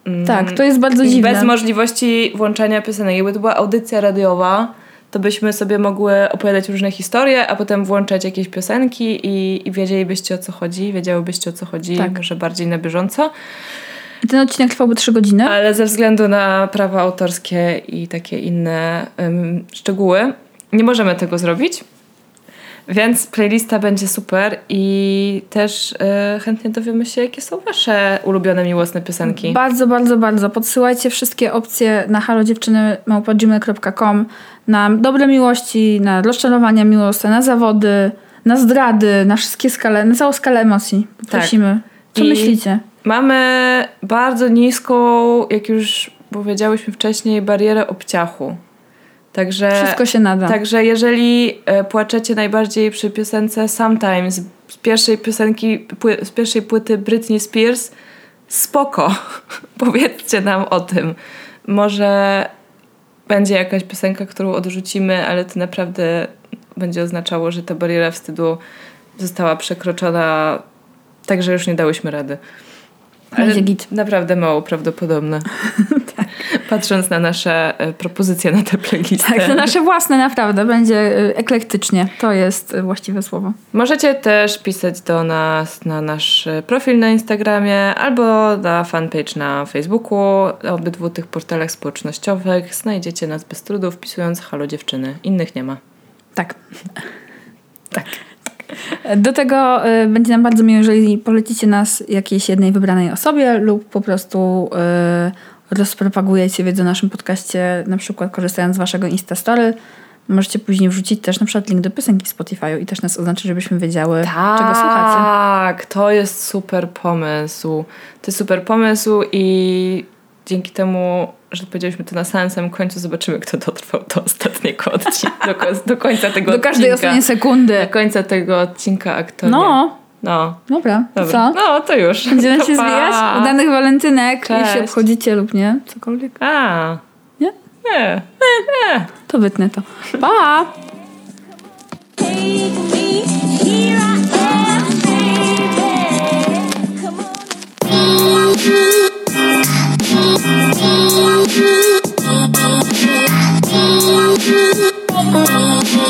Mm, Tak, to jest bardzo dziwne. Bez możliwości włączania piosenek. Jakby to była audycja radiowa, to byśmy sobie mogły opowiadać różne historie, a potem włączać jakieś piosenki i, i wiedzielibyście o co chodzi, wiedziałybyście o co chodzi, Tak. może bardziej na bieżąco. I ten odcinek trwałby 3 godziny. Ale ze względu na prawa autorskie i takie inne ym, szczegóły, nie możemy tego zrobić. Więc playlista będzie super i też y, chętnie dowiemy się, jakie są wasze ulubione miłosne piosenki. Bardzo, bardzo, bardzo. Podsyłajcie wszystkie opcje na halodziewczyny.gmail.com na dobre miłości, na rozczarowania miłosne, na zawody, na zdrady, na wszystkie skale, na całą skalę emocji. Prosimy. Co I- myślicie? Mamy bardzo niską, jak już powiedziałyśmy wcześniej, barierę obciachu. Także, Wszystko się nada. także jeżeli e, płaczecie najbardziej przy piosence Sometimes z pierwszej piosenki, z pierwszej płyty Britney Spears, spoko. (laughs) Powiedzcie nam o tym. Może będzie jakaś piosenka, którą odrzucimy, ale to naprawdę będzie oznaczało, że ta bariera wstydu została przekroczona tak, że już nie dałyśmy rady. Git. Naprawdę mało prawdopodobne. (laughs) Patrząc na nasze e, propozycje na tę playlistę. Tak, to nasze własne naprawdę. Będzie y, eklektycznie. To jest y, właściwe słowo. Możecie też pisać do nas na nasz e, profil na Instagramie albo na fanpage na Facebooku. Na obydwu tych portalach społecznościowych znajdziecie nas bez trudu wpisując Halo Dziewczyny. Innych nie ma. Tak. (laughs) Tak. Do tego będzie nam bardzo miło, jeżeli polecicie nas jakiejś jednej wybranej osobie lub po prostu rozpropagujecie wiedzę o naszym podcaście, na przykład korzystając z waszego Instastory. Możecie później wrzucić też na przykład link do piosenki w Spotify'u i też nas oznaczyć, żebyśmy wiedziały, czego słuchacie. Tak, to jest super pomysł. To jest super pomysł i dzięki temu, że powiedzieliśmy to na samym, samym końcu, zobaczymy, kto dotrwał do ostatniego odcinka, do, końca- do końca tego Do każdej odcinka. ostatniej sekundy. Do końca tego odcinka, a kto nie. No, No, dobra. To dobra. co? No, to już. Będziemy To się pa. zwijać? Udanych walentynek, Cześć. jeśli obchodzicie lub nie. Cokolwiek. A, Nie? nie. To wytnę to. Pa!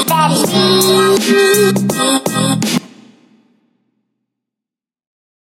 Daddy.